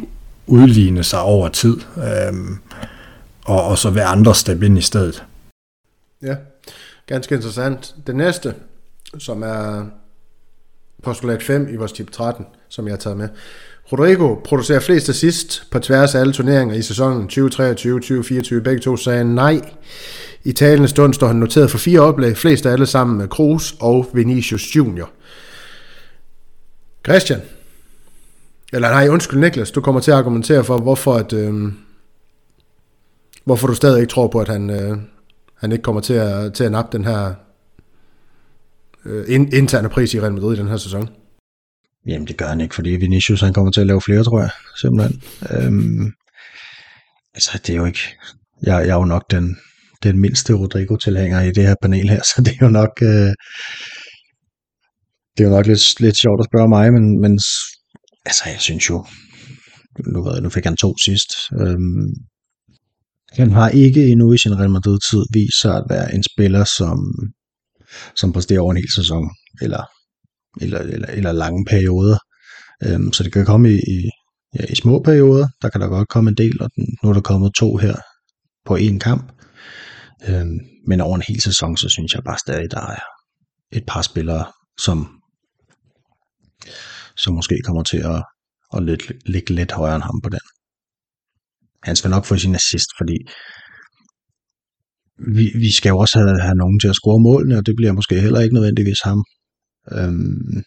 udligne sig over tid. Øhm, og, og så vil andre steppe ind i stedet. Ja, ganske interessant. Det næste, som er postulat 5 i vores tip 13, som jeg har taget med. Rodrigo producerer flest assist på tværs af alle turneringer i sæsonen 2023-2024. Begge to sagde nej. I talende stund står han noteret for fire oplæg, flest af alle sammen med Cruz og Vinicius Junior. Christian, eller nej, undskyld Niklas, du kommer til at argumentere for, hvorfor at, øh, hvorfor du stadig ikke tror på, at han, øh, han ikke kommer til at, til at nappe den her øh, interne pris i Real Madrid i den her sæson. Jamen, det gør han ikke, fordi Vinicius han kommer til at lave flere, tror jeg, simpelthen. Øhm, altså, det er jo ikke... Jeg, jeg er jo nok den, den mindste Rodrigo-tilhænger i det her panel her, [LAUGHS] så det er jo nok... Øh, det er jo nok lidt, lidt sjovt at spørge mig, men, men altså, jeg synes jo, nu, nu fik han to sidst. Øhm, han har ikke endnu i sin Real Madrid-tid vist sig at være en spiller, som, som præsterer over en hel sæson, eller, eller, eller, eller lange perioder. Øhm, så det kan komme i, i, ja, i små perioder. Der kan der godt komme en del, og den, nu er der kommet to her på én kamp. Øhm, men over en hel sæson, så synes jeg bare stadig, der er et par spillere, som, som måske kommer til at, at lidt, ligge lidt højere end ham på den. Han skal nok få sin assist, fordi vi, vi skal jo også have, have nogen til at score målene, og det bliver måske heller ikke nødvendigvis ham. Øhm,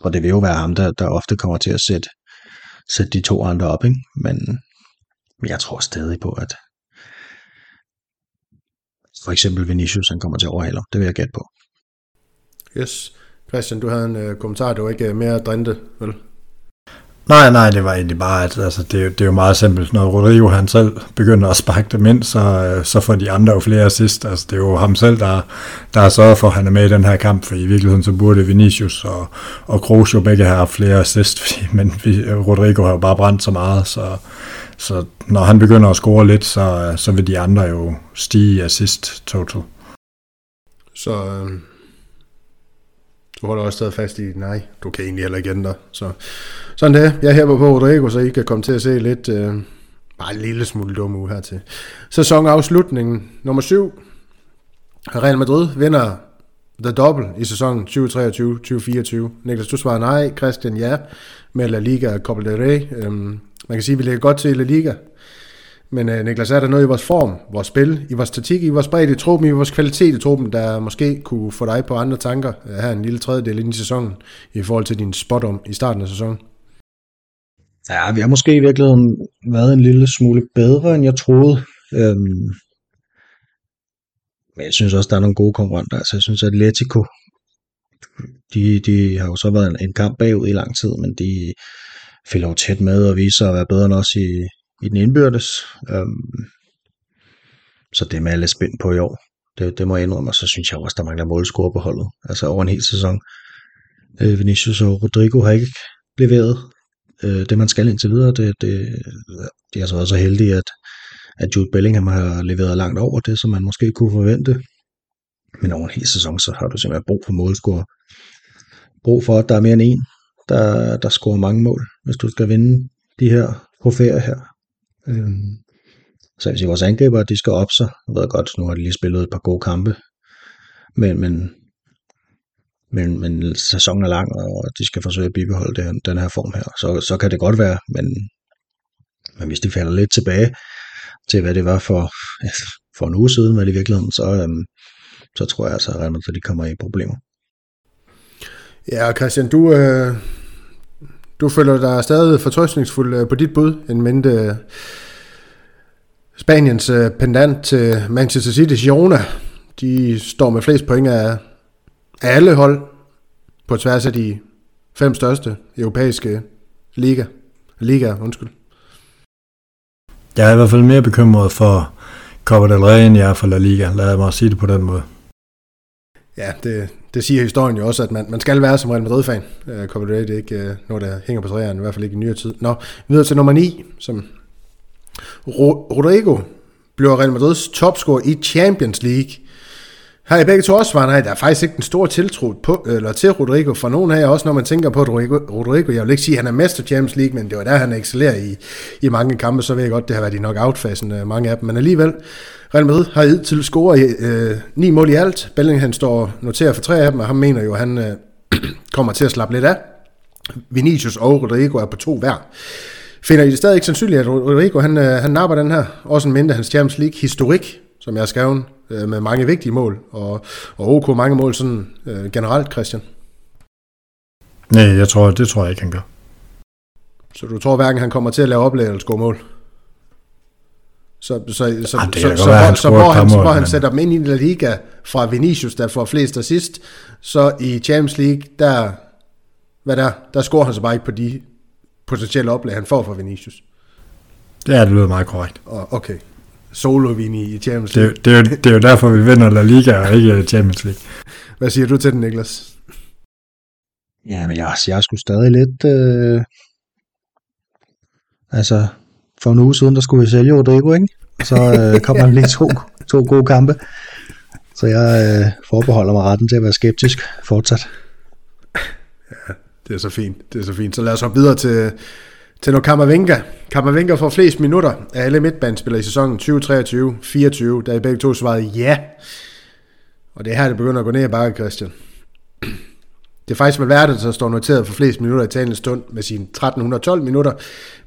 og det vil jo være ham, der, der ofte kommer til at sætte, sætte de to andre op, ikke? Men, men jeg tror stadig på, at for eksempel Vinicius, han kommer til at overhale Det vil jeg gætte på. Yes. Christian, du havde en øh, kommentar, det var ikke øh, mere drinte, vel? Nej, nej, det var egentlig bare, at altså, det, det er jo meget simpelt. Når Rodrigo han selv begynder at sparke dem ind, så, øh, så får de andre jo flere assist. Altså, det er jo ham selv, der, der har sørget for, at han er med i den her kamp, for i virkeligheden så burde Vinicius og, og Kroos jo begge have flere assist, [LAUGHS] fordi, men Rodrigo har jo bare brændt så meget, så, så når han begynder at score lidt, så, så vil de andre jo stige assist total. Så øh, du holder også stadig fast i, nej, du kan egentlig heller ikke ændre. Så sådan det. Jeg hæber på Rodrigo, så I kan komme til at se lidt, øh, bare en lille smule dumme uge her til. Sæsonafslutningen nummer 7. Real Madrid vinder The Double i sæsonen 2023-2024. Niklas, du svarer nej. Christian, ja. Med La Liga og Copa del Rey. Øhm, man kan sige, at vi ligger godt til La Liga. Men øh, Niklas, er der noget i vores form, vores spil, i vores statik, i vores bredde i truppen, i vores kvalitet i truppen, der måske kunne få dig på andre tanker øh, her en lille tredjedel ind i sæsonen, i forhold til din spot om i starten af sæsonen? Ja, vi har måske i virkeligheden været en lille smule bedre, end jeg troede. Øhm, men jeg synes også, der er nogle gode konkurrenter. Altså, jeg synes, at Atletico, de, de har jo så været en, en kamp bagud i lang tid, men de fælder jo tæt med og viser at være bedre end os i, i den indbyrdes. Øhm, så det er med lidt spændt på i år. Det, det må jeg indrømme, og så synes jeg også, der mangler målscore på holdet. Altså over en hel sæson. Øh, Vinicius og Rodrigo har ikke leveret øh, det, man skal indtil videre. Det, det, de er så også så heldige, at, at Jude Bellingham har leveret langt over det, som man måske kunne forvente. Men over en hel sæson, så har du simpelthen brug for målscore. Brug for, at der er mere end en, der, der scorer mange mål, hvis du skal vinde de her trofæer her. Øhm, så jeg vil sige, vores angriber, de skal op sig. Jeg ved godt, nu har de lige spillet et par gode kampe. Men, men, men, men sæsonen er lang, og de skal forsøge at bibeholde den, den her form her. Så, så kan det godt være, men, men hvis de falder lidt tilbage til, hvad det var for, [LAUGHS] for en uge siden, hvad det i virkeligheden, så, øhm, så tror jeg altså, at de kommer i problemer. Ja, Christian, du, øh, du føler dig stadig fortrøstningsfuld øh, på dit bud, en mente øh, Spaniens øh, pendant til Manchester City, Girona. De står med flest point af, af alle hold på tværs af de fem største europæiske liga. Liga, undskyld. Jeg er i hvert fald mere bekymret for Copa del Rey, end jeg er for La Liga. Lad mig sige det på den måde. Ja, det, det siger historien jo også, at man, man skal være som Real Madrid-fan. Uh, Copa del Rey, det er ikke uh, noget, der hænger på træerne, i hvert fald ikke i nyere tid. Nå, videre til nummer 9, som Ro- Rodrigo bliver Real Madrids topscorer i Champions League. Har I begge to også svaret nej, der er faktisk ikke en stor tiltro på, eller til Rodrigo, for nogen af jer også, når man tænker på Rodrigo, Rodrigo, jeg vil ikke sige, at han er mester Champions League, men det var der, han excellerer i, i mange kampe, så ved jeg godt, det har været i knockout-fasen, øh, mange af dem, men alligevel, Real Madrid har til scoret øh, ni mål i alt, Bellingham står noteret for tre af dem, og han mener jo, at han øh, [CLEARS THROAT] kommer til at slappe lidt af. Vinicius og Rodrigo er på to hver. Finder I det stadig ikke sandsynligt, at Rodrigo han, øh, han napper den her, også en mindre hans Champions League historik, som jeg har skrevet, øh, med mange vigtige mål, og, og OK mange mål sådan øh, generelt, Christian? Nej, jeg tror, det tror jeg ikke, han gør. Så du tror hverken, han kommer til at lave oplæg eller score mål? Så, så, så, Ej, så, så, så, være, så, hvor han, hvor han sætter dem ind i La Liga fra Vinicius, der får flest assist, så i Champions League, der hvad der der scorer han så bare ikke på de potentielle oplag, han får fra Vinicius. Ja, det lyder meget korrekt. Og okay, solo Vini i Champions League. Det, det, er jo, det er jo derfor, vi vinder La Liga og ikke Champions League. Hvad siger du til den, Niklas? Ja, men jeg, jeg er sgu stadig lidt... Øh... Altså, for en uge siden, der skulle vi sælge Rodrigo, ikke? Så øh, kom han lige to, to gode kampe. Så jeg øh, forbeholder mig retten til at være skeptisk fortsat. Ja, det er så fint. Det er så fint. Så lad os hoppe videre til, til når Kammervenga. Kammervenga får flest minutter af alle midtbandspillere i sæsonen 2023-24, der i begge to svarede ja. Og det er her, det begynder at gå ned ad bakke, Christian. Det er faktisk Valverde, der står noteret for flest minutter i talende stund med sine 1312 minutter.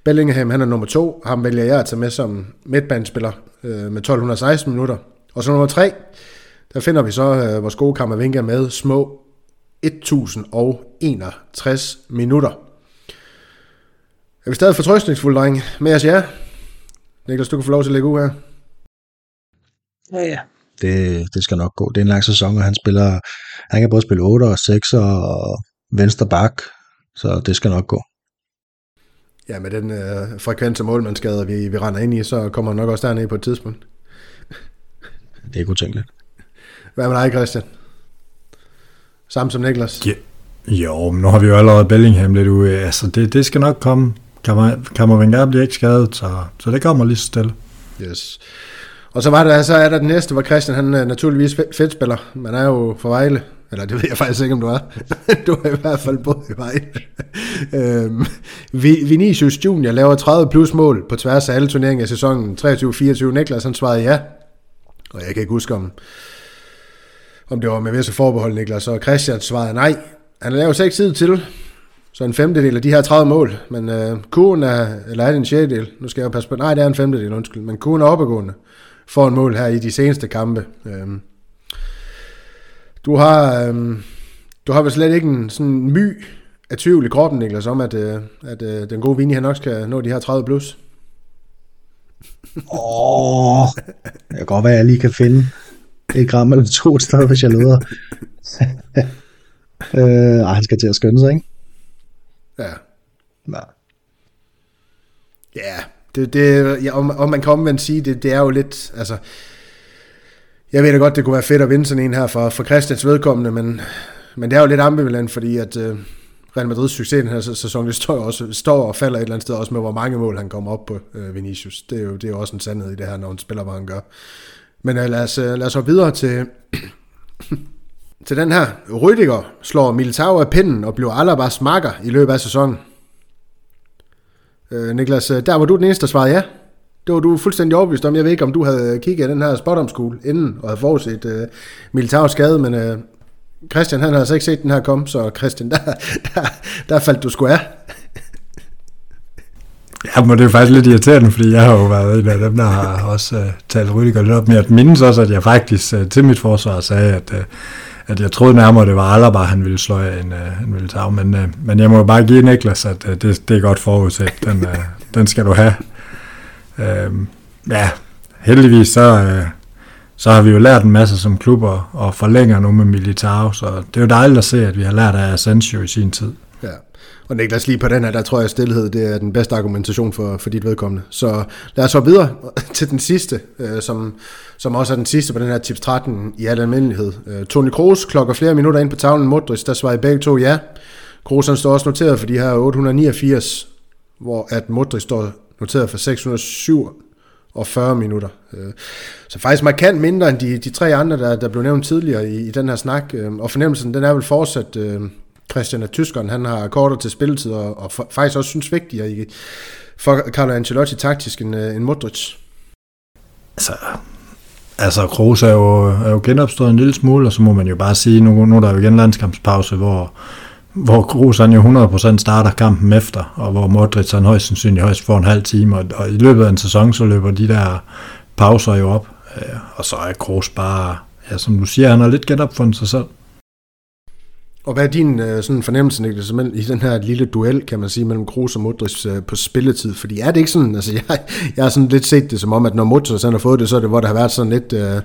Bellingham, han er nummer to. Ham vælger jeg at tage med som midtbanespiller øh, med 1216 minutter. Og så nummer tre, der finder vi så øh, vores gode Kammervenga med små 1061 minutter. Er vi stadig fortrøstningsfulde, drenge? Med os, ja? Niklas, du kan få lov til at lægge ud her. Ja, ja. Det, det skal nok gå. Det er en lang sæson, og han spiller, han kan både spille 8 og 6 og venstre bak, så det skal nok gå. Ja, med den øh, frekvens af målmandsskader, vi, vi render ind i, så kommer han nok også dernede på et tidspunkt. Det er ikke utænkeligt. Hvad med dig, Christian? Samme som Niklas? Ja. Jo, men nu har vi jo allerede Bellingham lidt ude. Altså, det, det skal nok komme. Kammervenger bliver ikke skadet, så, så det kommer lige så stille. Yes. Og så, var der, så er der den næste, hvor Christian han er naturligvis fedt spiller. Man er jo for Vejle. Eller det ved jeg faktisk ikke, om du er. [LAUGHS] du er i hvert fald både i Vejle. [LAUGHS] øhm, Vinicius Junior laver 30 plus mål på tværs af alle turneringer i sæsonen 23-24. Niklas han svarede ja. Og jeg kan ikke huske, om, om det var med visse forbehold, Niklas. Og Christian svarede nej. Han laver seks tid til, så en femtedel af de her 30 mål. Men øh, kurven er, eller er det en sjettedel? Nu skal jeg passe på. Nej, det er en femtedel, undskyld. Men kurven er opadgående for en mål her i de seneste kampe. Øhm, du har, øhm, du har vel slet ikke en sådan my af tvivl i kroppen, Niklas, om at, øh, at øh, den gode Vini han nok skal nå de her 30 plus. Åh, oh, det kan godt være, at jeg lige kan finde et gram eller to steder, hvis jeg leder. [LAUGHS] øh, ej, han skal til at skynde sig, ikke? Ja. Ja. Ja, det, det, ja, om, om man kan omvendt sige, det, det er jo lidt, altså, jeg ved da godt, det kunne være fedt at vinde sådan en her for, for Christians vedkommende, men, men det er jo lidt ambivalent, fordi at uh, Real Madrids succes i den her sæson, det står, også, står og falder et eller andet sted også med, hvor mange mål han kommer op på, uh, Vinicius. Det er, jo, det er jo også en sandhed i det her, når han spiller, hvad han gør. Men uh, lad, os, uh, lad os hoppe videre til, til den her. Rüdiger slår Militao af pinden og bliver Alabas smakker i løbet af sæsonen. Øh, Niklas, øh, der var du den eneste, der svarede ja. Det var du fuldstændig overbevist om. Jeg ved ikke, om du havde kigget den her spot inden og havde forudset øh, Militao skade, men øh, Christian han havde altså ikke set den her komme, så Christian, [LAUGHS] der, der, der faldt du sgu af. Ja, men det er faktisk lidt irriterende, fordi jeg har jo været en af dem, der har også uh, talt Rydiger lidt op. med at mindes også, at jeg faktisk uh, til mit forsvar sagde, at, uh, at jeg troede nærmere, det var Alaba, han ville slå af en, uh, øh, han ville tage. Men, uh, men jeg må jo bare give Niklas, at uh, det, det er godt forudset. Den, uh, den skal du have. Uh, ja, heldigvis så, uh, så har vi jo lært en masse som klubber og forlænger nu med Militao, så det er jo dejligt at se, at vi har lært af Asensio i sin tid. Ja, og Niklas, lige på den her, der tror jeg, at stillhed det er den bedste argumentation for, for dit vedkommende. Så lad os så videre [LAUGHS] til den sidste, øh, som, som også er den sidste på den her tips 13 i al almindelighed. Øh, Toni Kroos klokker flere minutter ind på tavlen Modric, der svarer i begge to ja. Kroos han står også noteret for de her 889, hvor at Modric står noteret for 607 og 40 minutter. Øh, så faktisk markant mindre end de, de tre andre, der, der blev nævnt tidligere i, i den her snak. Øh, og fornemmelsen, den er vel fortsat, øh, Christian, at tyskeren han har kortere til spilletid, og, og faktisk også synes vigtigere i, for Carlo Ancelotti taktisk end, øh, end Modric. Altså, altså Kroos er jo, er jo genopstået en lille smule, og så må man jo bare sige, nu, nu er der jo igen landskampspause, hvor, hvor Kroos han jo 100% starter kampen efter, og hvor Modric han højst sandsynligt højst får en halv time, og, og i løbet af en sæson, så løber de der pauser jo op, øh, og så er Kroos bare, ja, som du siger, han har lidt genopfundet sig selv. Og hvad er din øh, sådan fornemmelse, Niklas, i den her lille duel, kan man sige, mellem Kroos og Modric øh, på spilletid? Fordi er det ikke sådan, altså [LAUGHS] jeg, jeg har sådan lidt set det som om, at når Modric han har fået det, så er det, hvor der har været sådan lidt øh,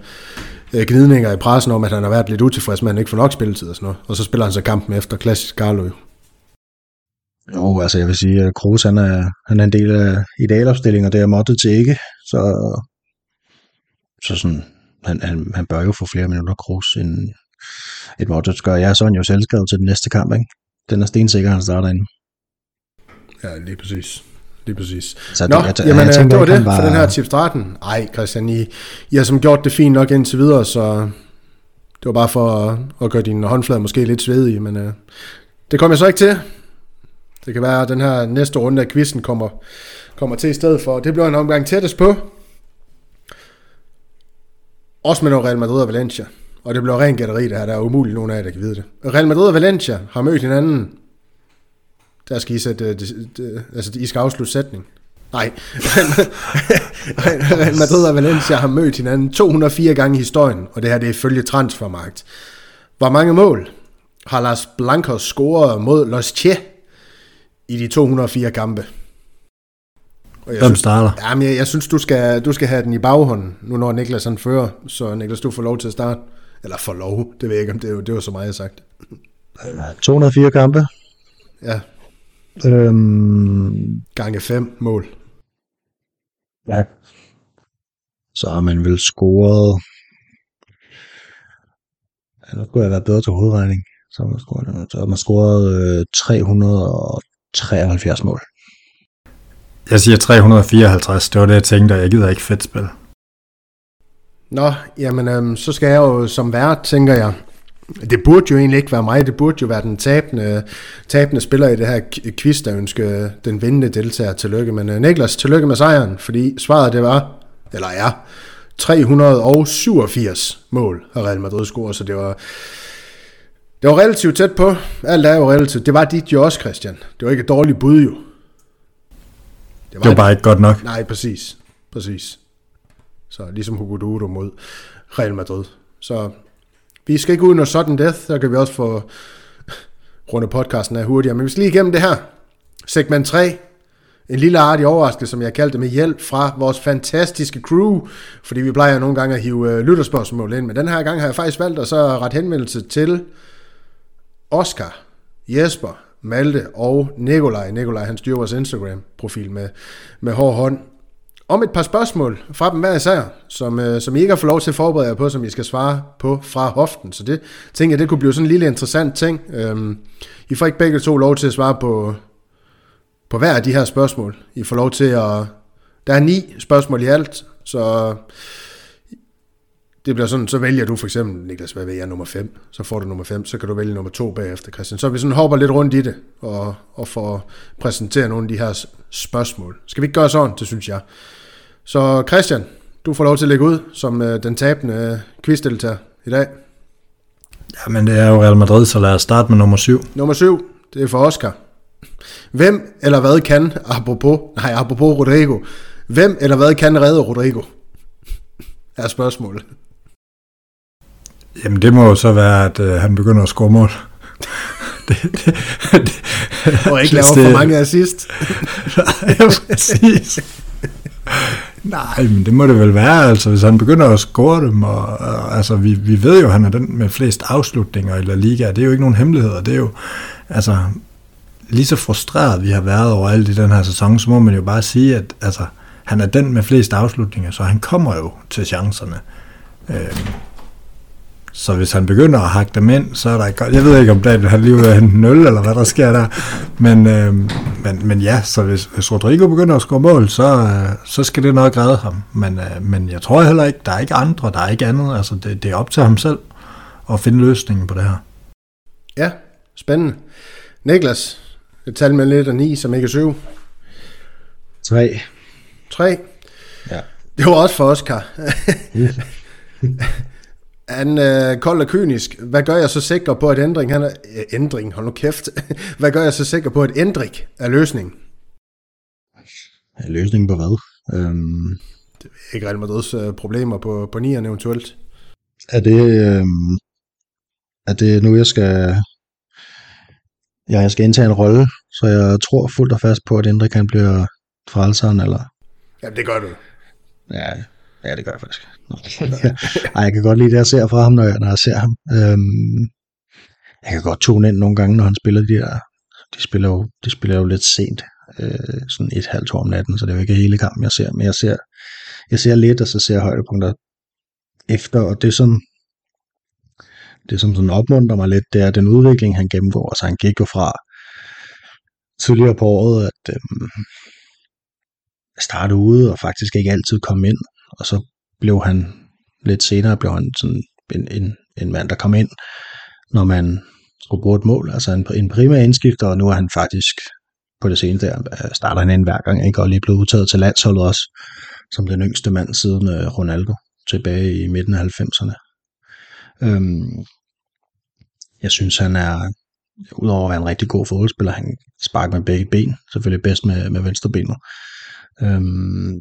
øh, gnidninger i pressen om, at han har været lidt utilfreds med, at han ikke får nok spilletid og sådan noget. Og så spiller han så kampen efter klassisk Carlo. Jo, altså jeg vil sige, at Kroos han er, han er en del af idealopstillingen, og det er Modric til ikke, så, så sådan, han, han, han bør jo få flere minutter Kroos, end et Modric gør. Jeg er sådan jo selvskrevet til den næste kamp, ikke? Den er stensikker, han starter ind. Ja, lige præcis. Lige præcis. Så Nå, det- jeg- jamen, jeg øh, tænker det var det han for var- den her tips 13. Ej, Christian, I, I har som gjort det fint nok indtil videre, så det var bare for at, at gøre dine håndflader måske lidt svedige, men øh, det kommer jeg så ikke til. Det kan være, at den her næste runde af quizzen kommer, kommer til i stedet for. Det bliver en omgang tættest på. Også med noget Real Madrid og Valencia. Og det bliver ren gætteri, det her. Der er umuligt nogen af jer, der kan vide det. Real Madrid og Valencia har mødt hinanden. Der skal I sætte... øh, det, det, altså, I skal afslutte sætning. Nej. [LAUGHS] Real Madrid og Valencia har mødt hinanden 204 gange i historien, og det her det er ifølge transfermarkt. Hvor mange mål har Lars Blancos scoret mod Los Che i de 204 kampe? Og jeg Hvem synes, starter? jamen, jeg, jeg synes, du skal, du skal have den i baghånden, nu når Niklas han fører. Så Niklas, du får lov til at starte. Eller får lov, det ved jeg ikke, om det, det var så meget jeg sagt. 204 kampe. Ja, Øhm, gange 5 mål. ja. Så har man vel scoret... Ja, nu skulle jeg være bedre til hovedregning. Så har man scoret, så har man scoret øh, 373 mål. Jeg siger 354, det var det, jeg tænkte, og jeg gider ikke fedt spil. Nå, jamen, øhm, så skal jeg jo som vært, tænker jeg. Det burde jo egentlig ikke være mig, det burde jo være den tabende, tabende spiller i det her quiz, der ønsker den vindende deltager tillykke. Men øh, Niklas, tillykke med sejren, fordi svaret det var, eller er, 387 mål har Real Madrid scoret, så det var, det var relativt tæt på. Alt er jo relativt. Det var dit jo også, Christian. Det var ikke et dårligt bud jo. Det var bare ikke godt nok. Nej, præcis. Præcis. Så ligesom Hugo Duro mod Real Madrid. Så vi skal ikke ud noget sudden death, der kan vi også få [LAUGHS] runde podcasten af hurtigere. Men vi skal lige igennem det her. Segment 3. En lille artig overraskelse, som jeg kaldte det, med hjælp fra vores fantastiske crew. Fordi vi plejer nogle gange at hive øh, lytterspørgsmål ind. Men den her gang har jeg faktisk valgt at så ret henvendelse til Oscar, Jesper, Malte og Nikolaj. Nikolaj han styrer vores Instagram-profil med, med hård hånd. Om et par spørgsmål fra dem hver især, som, øh, som I ikke har fået lov til at forberede jer på, som I skal svare på fra hoften. Så det tænker jeg, det kunne blive sådan en lille interessant ting. Øhm, I får ikke begge to lov til at svare på, på hver af de her spørgsmål. I får lov til at... Der er ni spørgsmål i alt, så det bliver sådan, så vælger du for eksempel, Niklas, hvad ved jeg, nummer 5. Så får du nummer 5, så kan du vælge nummer 2 bagefter, Christian. Så vi sådan hopper lidt rundt i det, og, og får præsenteret nogle af de her spørgsmål. Skal vi ikke gøre sådan, det synes jeg. Så Christian, du får lov til at lægge ud som øh, den tabende øh, quizdeltager i dag. Jamen, det er jo Real Madrid, så lad os starte med nummer 7. Nummer 7, det er for Oscar. Hvem eller hvad kan, apropos, nej, apropos Rodrigo, hvem eller hvad kan redde Rodrigo? [LAUGHS] Er spørgsmålet. Jamen, det må jo så være, at øh, han begynder at score mål. det, [LAUGHS] det, det, Og ikke lave for mange assist. [LAUGHS] Nej, præcis. Nej, men det må det vel være, altså, hvis han begynder at score dem, og, og altså, vi, vi ved jo, at han er den med flest afslutninger i La Liga, det er jo ikke nogen hemmeligheder, det er jo, altså, lige så frustreret vi har været over alt i den her sæson, så må man jo bare sige, at altså, han er den med flest afslutninger, så han kommer jo til chancerne. Øh, så hvis han begynder at hakke dem ind, så er der ikke godt. Jeg ved ikke, om David han lige vil hente 0, eller hvad der sker der. Men, øh, men, men ja, så hvis, hvis Rodrigo begynder at score mål, så, øh, så skal det nok redde ham. Men, øh, men jeg tror heller ikke, der er ikke andre, der er ikke andet. Altså, det, det er op til ham selv at finde løsningen på det her. Ja, spændende. Niklas, et tal med lidt af 9, som ikke er 7. 3. 3. Ja. Det var også for Oscar. [LAUGHS] Han øh, kold og kynisk. Hvad gør jeg så sikker på, at ændring, han er, øh, ændring, hold nu kæft. [LAUGHS] Hvad gør jeg så sikker på, at ændring er løsningen? Løsningen på hvad? Øhm, Ikke Real Madrids øh, problemer på, på nieren eventuelt. er det, øhm, er det nu, jeg skal, ja, jeg skal indtage en rolle, så jeg tror fuldt og fast på, at Indrik kan blive frelseren, eller? Ja, det gør du. Ja, ja det gør jeg faktisk. Nå. [LAUGHS] Ej, jeg kan godt lide det, jeg ser fra ham, når jeg, når jeg ser ham. Øhm, jeg kan godt tone ind nogle gange, når han spiller de der de spiller jo, de spiller jo lidt sent, øh, sådan et halvt år om natten, så det er jo ikke hele kampen, jeg ser, men jeg ser, jeg ser lidt, og så ser jeg højdepunkter efter, og det som, det som sådan opmunter mig lidt, det er den udvikling, han gennemgår. Altså han gik jo fra tidligere på året, at øh, starte ude og faktisk ikke altid komme ind, og så blev han lidt senere blev han sådan en, en, en mand, der kom ind, når man skulle bruge et mål, altså en, en primær indskifter, og nu er han faktisk på det seneste, der starter han ind hver gang, ikke? og lige blevet udtaget til landsholdet også, som den yngste mand siden øh, Ronaldo, tilbage i midten af 90'erne. Øhm, jeg synes, han er, udover at være en rigtig god fodboldspiller, han sparker med begge ben, selvfølgelig bedst med, med venstre benet. Øhm,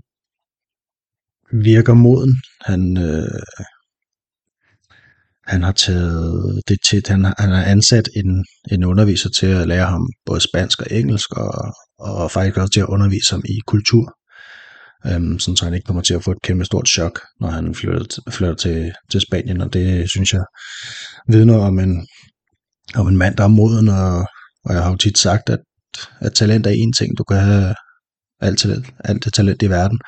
virker moden. Han, øh, han har taget det til, han, han har ansat en, en underviser til at lære ham både spansk og engelsk, og, og faktisk også til at undervise ham i kultur. Øhm, sådan så han ikke kommer til at få et kæmpe stort chok, når han flytter, flytter til, til Spanien, og det synes jeg vidner om en, om en mand, der er moden, og, og jeg har jo tit sagt, at, at talent er en ting, du kan have alt, talent, alt det talent i verden,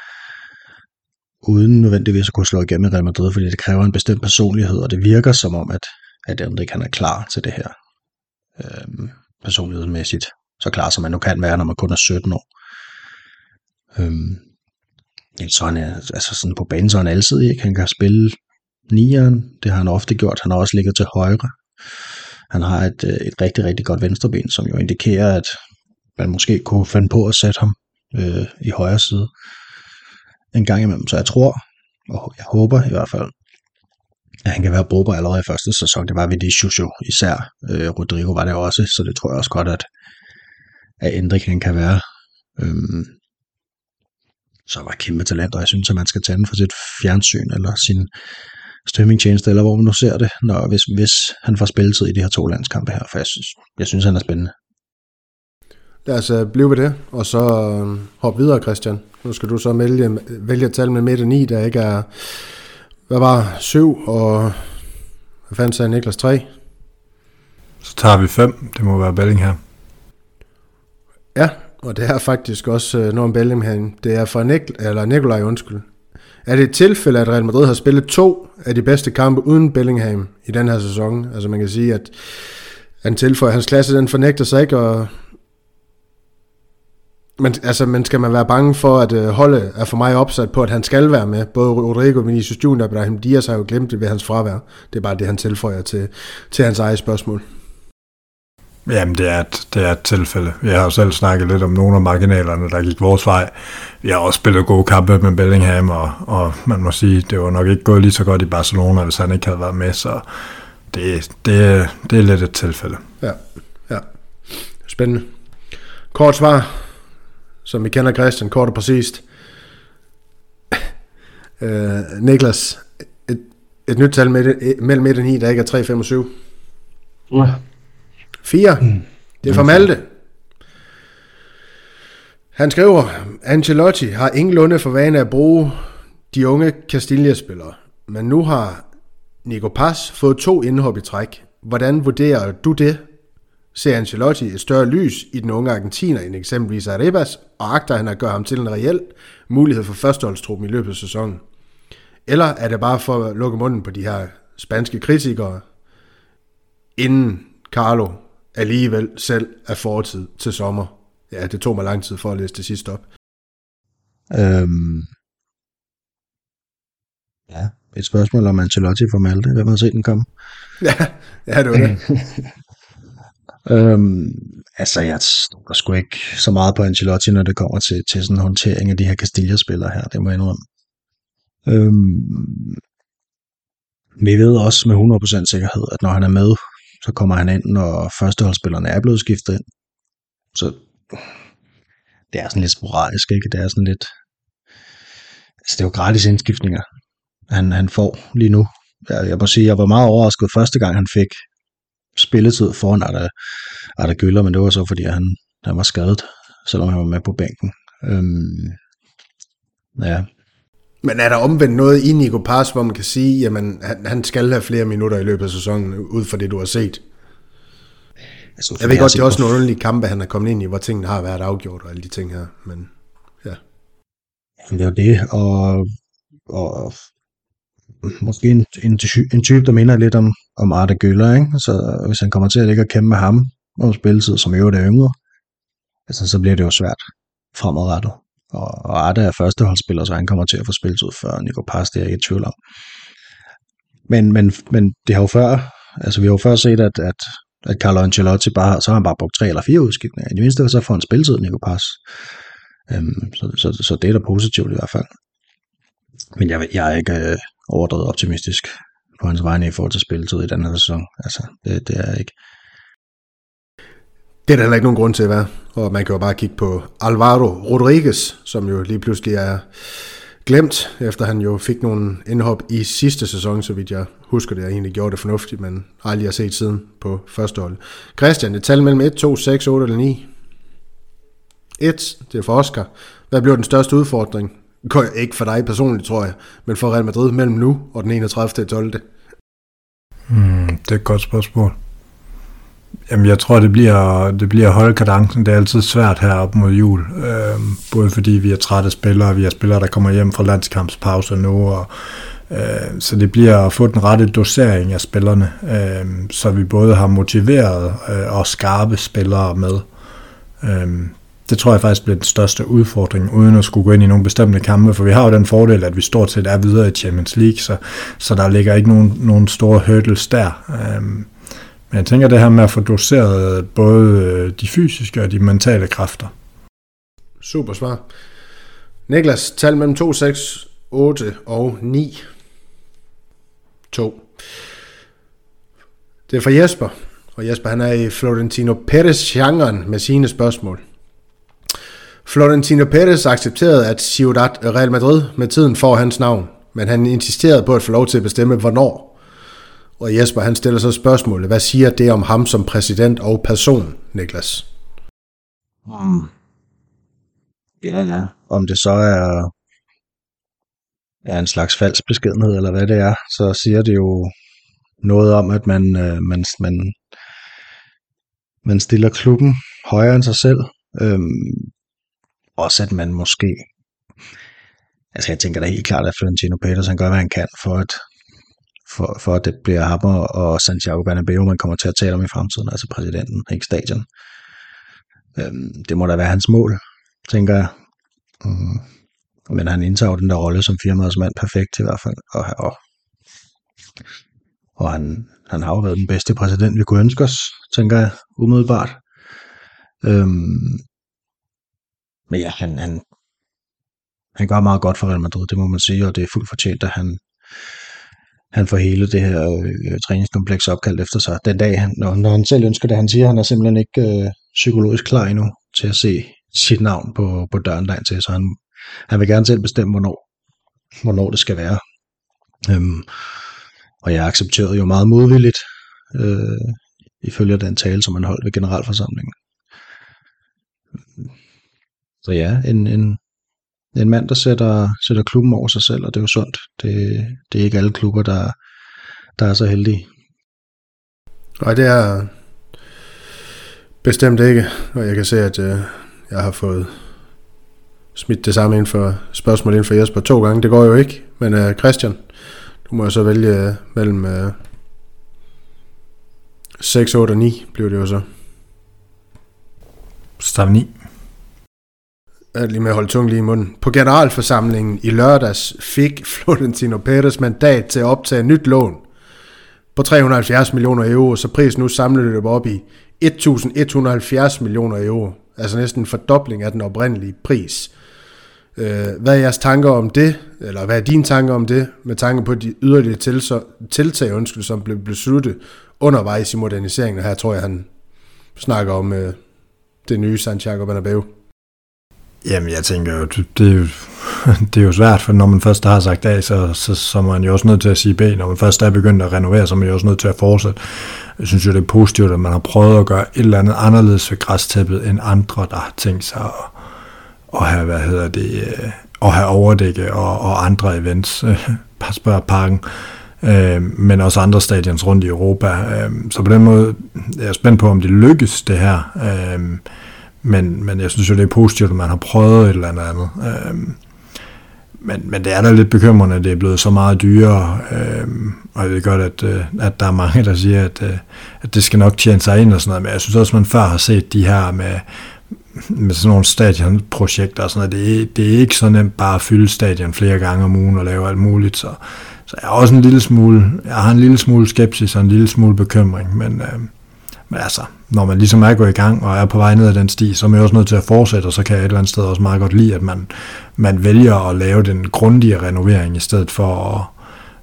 uden nødvendigvis at kunne slå igennem i Real Madrid, fordi det kræver en bestemt personlighed, og det virker som om, at, at Enrik han er klar til det her øhm, personlighedsmæssigt. Så klar som man nu kan være, når man kun er 17 år. Øhm, så han er, altså sådan på banen, så er han altid ikke. Han kan spille nieren, det har han ofte gjort. Han har også ligget til højre. Han har et, øh, et rigtig, rigtig godt venstreben, som jo indikerer, at man måske kunne finde på at sætte ham øh, i højre side en gang imellem. Så jeg tror, og jeg håber i hvert fald, at han kan være brugbar allerede i første sæson. Det var Vinicius jo især. Øh, Rodrigo var det også, så det tror jeg også godt, at, at Endrik han kan være. Øhm, så var kæmpe talent, og jeg synes, at man skal tage den for sit fjernsyn, eller sin streamingtjeneste, eller hvor man nu ser det, når, hvis, hvis han får spilletid i de her to landskampe her, for jeg synes, jeg synes han er spændende. Lad os uh, blive ved det, og så uh, hoppe videre, Christian. Nu skal du så vælge, vælge et tal med midt 9, der ikke er, hvad var, 7, og hvad fanden sagde Niklas 3? Så tager vi 5, det må være Bellingham. Ja, og det er faktisk også uh, Norm Bellingham. Det er fra Nik- eller Nikolaj, undskyld. Er det et tilfælde, at Real Madrid har spillet to af de bedste kampe uden Bellingham i den her sæson? Altså man kan sige, at han tilføjer hans klasse, den fornægter sig ikke, og men, altså, men skal man være bange for, at uh, holdet er for mig opsat på, at han skal være med? Både Rodrigo, Vinicius Junior og Ibrahim Diaz har jo glemt det ved hans fravær. Det er bare det, han tilføjer til, til hans eget spørgsmål. Jamen, det er, et, det er et tilfælde. Vi har jo selv snakket lidt om nogle af marginalerne, der gik vores vej. Vi har også spillet gode kampe med Bellingham, og, og man må sige, det var nok ikke gået lige så godt i Barcelona, hvis han ikke havde været med, så det, det, det er lidt et tilfælde. Ja, ja. Spændende. Kort svar som vi kender Christian, kort og præcist. [LAUGHS] øh, Niklas, et, et nyt tal mellem 1 og 9, der ikke er 3, 5 og 7. Ja. 4. Mm. Det er fra Malte. Han skriver, Ancelotti har ingen lunde for vane at bruge de unge Castilla-spillere, men nu har Nico Paz fået to indhop i træk. Hvordan vurderer du det? Ser Ancelotti et større lys i den unge argentiner end eksempelvis Arribas, og agter han at gøre ham til en reel mulighed for førsteholdstruppen i løbet af sæsonen? Eller er det bare for at lukke munden på de her spanske kritikere, inden Carlo alligevel selv er fortid til sommer? Ja, det tog mig lang tid for at læse det sidste op. Øhm, ja, et spørgsmål om Ancelotti for Malte. Hvem har set den komme? [LAUGHS] Ja, ja det var det. [LAUGHS] Øhm, altså, jeg stoler sgu ikke så meget på Ancelotti, når det kommer til, til sådan en håndtering af de her Castilla-spillere her, det må jeg indrømme. Øhm, vi ved også med 100% sikkerhed, at når han er med, så kommer han ind, når førsteholdsspillerne er blevet skiftet ind. Så det er sådan lidt sporadisk, ikke? Det er sådan lidt... Altså, det er jo gratis indskiftninger, han, han får lige nu. Jeg, jeg må sige, jeg var meget overrasket første gang, han fik spilletid foran Arda, Arda Gyller, men det var så fordi, han, han var skadet, selvom han var med på bænken. Øhm, ja. Men er der omvendt noget i Nico Paz, hvor man kan sige, at han, han skal have flere minutter i løbet af sæsonen, ud fra det, du har set? Altså, jeg ved godt, det er også nogle underlige kampe, han er kommet ind i, hvor tingene har været afgjort og alle de ting her, men ja. Det er jo det, og, og måske en, en, en type, der minder lidt om, om Arte Gøller, ikke? så øh, hvis han kommer til at ligge og kæmpe med ham om spilletid, som i øvrigt er yngre, altså, så bliver det jo svært fremadrettet. Og, og Arte er førsteholdsspiller, så han kommer til at få spilletid før Nico Pass, det er jeg ikke tvivl om. Men, men, men det har jo før, altså vi har jo før set, at, at, at Carlo Ancelotti bare, så har han bare brugt tre eller fire udskiftninger. I det mindste så får han spilletid, Nico Pass. Øhm, så, så, så, det er da positivt i hvert fald. Men jeg, jeg er ikke øh, overdrevet optimistisk på hans vegne i forhold til spilletid i den her sæson. Altså, det, det er ikke. Det er der heller ikke nogen grund til at være. Og man kan jo bare kigge på Alvaro Rodriguez, som jo lige pludselig er glemt, efter han jo fik nogle indhop i sidste sæson, så vidt jeg husker det, jeg egentlig gjorde det fornuftigt, men aldrig har set siden på første hold. Christian, et tal mellem 1, 2, 6, 8 eller 9? 1, det er for Oscar. Hvad bliver den største udfordring? Ikke for dig personligt, tror jeg, men for Real Madrid mellem nu og den 31. 12. Hmm, det er et godt spørgsmål. Jamen, jeg tror, det bliver, det bliver at holde kadencen. Det er altid svært her op mod jul. Øhm, både fordi vi er trætte spillere, vi er spillere, der kommer hjem fra landskampspause nu, og øh, så det bliver at få den rette dosering af spillerne, øh, så vi både har motiveret øh, og skarpe spillere med. Øh, det tror jeg faktisk bliver den største udfordring, uden at skulle gå ind i nogle bestemte kampe, for vi har jo den fordel, at vi stort set er videre i Champions League, så, så der ligger ikke nogen, nogen store hurdles der. Øhm, men jeg tænker det her med at få doseret både øh, de fysiske og de mentale kræfter. Super svar. Niklas, tal mellem 2, 6, 8 og 9. 2. Det er fra Jesper. Og Jesper han er i Florentino Perez-genren med sine spørgsmål. Florentino Perez accepterede, at Ciudad Real Madrid med tiden får hans navn, men han insisterede på at få lov til at bestemme, hvornår. Og Jesper han stiller så spørgsmålet, hvad siger det om ham som præsident og person, Niklas? Mm. Ja, ja. Om det så er, er en slags falsk beskedenhed, eller hvad det er, så siger det jo noget om, at man, øh, man, man, man stiller klubben højere end sig selv. Øhm, også at man måske Altså jeg tænker da helt klart, at Florentino Peters han gør, hvad han kan for at for, for at det bliver ham og Santiago Bernabeu, man kommer til at tale om i fremtiden, altså præsidenten, ikke stadion. Øhm, det må da være hans mål, tænker jeg. Mm. Men han indtager den der rolle som firmaets mand perfekt i hvert fald. Og, og, og han, han har jo været den bedste præsident, vi kunne ønske os, tænker jeg, umiddelbart. Øhm, men ja, han, han, han gør meget godt for Real Madrid, det må man sige, og det er fuldt fortjent, at han, han får hele det her øh, træningskompleks opkaldt efter sig. Den dag, han, når, når han selv ønsker det, han siger, at han er simpelthen ikke øh, psykologisk klar endnu til at se sit navn på, på døren derind til, så han, han vil gerne selv bestemme, hvornår, hvornår det skal være. Øhm, og jeg accepterede jo meget modvilligt, øh, ifølge den tale, som han holdt ved generalforsamlingen. Så ja, en, en, en mand, der sætter, sætter klubben over sig selv, og det er jo sundt. Det, det er ikke alle klubber, der, der er så heldige. Nej, det er bestemt ikke, og jeg kan se, at øh, jeg har fået smidt det samme ind for spørgsmål ind for Jesper to gange. Det går jo ikke, men øh, Christian, du må jo så vælge øh, mellem øh, 6, 8 og 9, bliver det jo så. Stav 9 Øh, lige med at holde tungen lige i munden. På generalforsamlingen i lørdags fik [LAUGHS] Florentino Perez mandat til at optage nyt lån på 370 millioner euro, så prisen nu samlet løber op i 1170 millioner euro. Altså næsten en fordobling af den oprindelige pris. Øh, hvad er jeres tanker om det, eller hvad er dine tanker om det, med tanke på de yderligere tiltag, undskyld, som blev besluttet undervejs i moderniseringen, her tror jeg, han snakker om øh, det nye Santiago Bernabeu. Jamen, jeg tænker jo, det er jo, [LAUGHS] det er jo svært, for når man først har sagt A, så, så, så er man jo også nødt til at sige B. Når man først er begyndt at renovere, så er man jo også nødt til at fortsætte. Jeg synes jo, det er positivt, at man har prøvet at gøre et eller andet anderledes ved græstæppet, end andre, der har tænkt sig at, at have, hvad hedder det, øh, at have overdække og, og andre events. [LAUGHS] Bare spørg parken. øh, men også andre stadions rundt i Europa. Øh, så på den måde jeg er jeg spændt på, om det lykkes det her. Øh, men, men jeg synes jo, det er positivt, at man har prøvet et eller andet andet. Øh, men, men det er da lidt bekymrende, at det er blevet så meget dyrere, øh, og jeg ved godt, at, øh, at der er mange, der siger, at, øh, at det skal nok tjene sig ind og sådan noget, men jeg synes også, at man før har set de her med, med sådan nogle stadionprojekter og sådan noget, det er, det er ikke så nemt bare at fylde stadion flere gange om ugen og lave alt muligt, så, så jeg har også en lille smule, jeg har en lille smule skepsis og en lille smule bekymring, men, øh, men altså, når man ligesom er gået i gang og er på vej ned ad den sti, så er man også nødt til at fortsætte, og så kan jeg et eller andet sted også meget godt lide, at man, man vælger at lave den grundige renovering, i stedet for at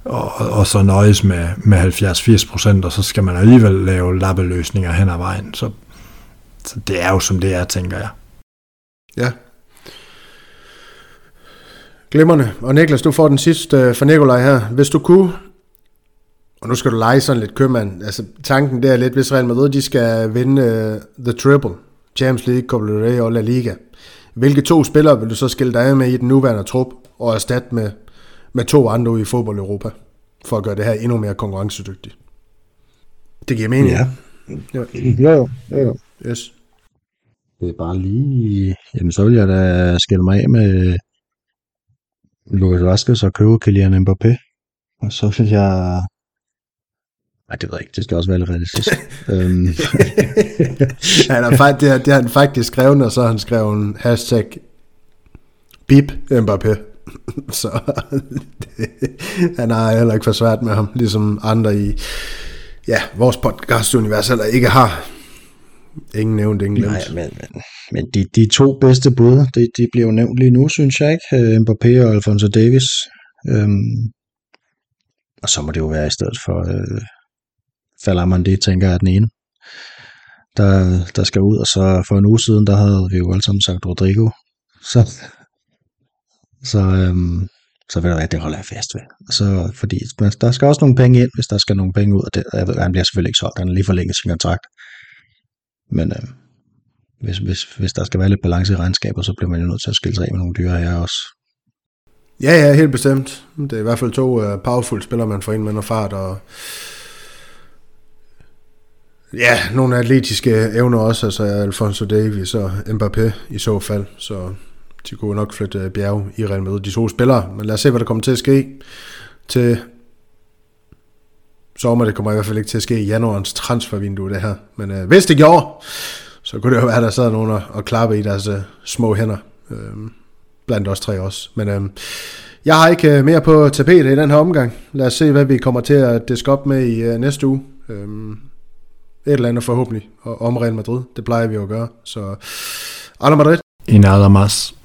og, og så nøjes med, med 70-80 procent, og så skal man alligevel lave lappeløsninger hen ad vejen. Så, så det er jo som det er, tænker jeg. Ja. Glimmerne. Og Niklas, du får den sidste øh, for Nikolaj her. Hvis du kunne, og nu skal du lege sådan lidt købmand, altså tanken der er lidt, hvis Real Madrid de skal vinde uh, The Triple, Champions League, Copa del Rey og La Liga, hvilke to spillere vil du så skille dig med i den nuværende trup, og erstatte med, med to andre i fodbold Europa, for at gøre det her endnu mere konkurrencedygtigt? Det giver mening. Ja. Ja. Jo, jo, jo. Yes. Det er bare lige... Jamen, så vil jeg da skille mig af med Lucas Vazquez og købe Kylian Mbappé. Og så vil jeg... Nej, det ved jeg ikke. Det skal også være lidt realistisk. [LAUGHS] øhm, han har, faktisk, det, har, det har han faktisk skrevet, og så har han skrevet en hashtag bip Mbappé. [LAUGHS] så det, [LAUGHS] han har heller ikke for svært med ham, ligesom andre i ja, vores podcast-univers heller ikke har. Ingen nævnt, ingen glemt. nej, men, men, men de, de to bedste bud, de, de bliver jo nævnt lige nu, synes jeg ikke. Øh, Mbappé og Alfonso Davis. Øhm, og så må det jo være i stedet for øh, Falamandi, tænker jeg, er den ene, der, der skal ud. Og så for en uge siden, der havde vi jo alle sammen sagt Rodrigo. Så, så, øhm, så ved du hvad, det holder jeg fast ved. Så, fordi men der skal også nogle penge ind, hvis der skal nogle penge ud. Og det, jeg ved, han bliver selvfølgelig ikke solgt, han har lige forlænget sin kontrakt. Men øh, hvis, hvis, hvis der skal være lidt balance i regnskabet, så bliver man jo nødt til at skille sig af med nogle dyre her også. Ja, ja, helt bestemt. Det er i hvert fald to uh, powerful spillere, man får ind med noget fart, og ja, nogle atletiske evner også, altså Alfonso Davies og Mbappé i så fald, så de kunne nok flytte øh, bjerg i Real Madrid, de to spillere, men lad os se, hvad der kommer til at ske til sommer. Det kommer i hvert fald ikke til at ske i januarens transfervindue, det her. Men øh, hvis det gjorde, så kunne det jo være, at der sad nogen og, og klappe i deres øh, små hænder. Øh, blandt os tre også. Men øh, jeg har ikke øh, mere på tapetet i den her omgang. Lad os se, hvad vi kommer til at diske op med i øh, næste uge. Øh, et eller andet forhåbentlig om Real Madrid. Det plejer vi jo at gøre. Så Real Madrid. En nada más.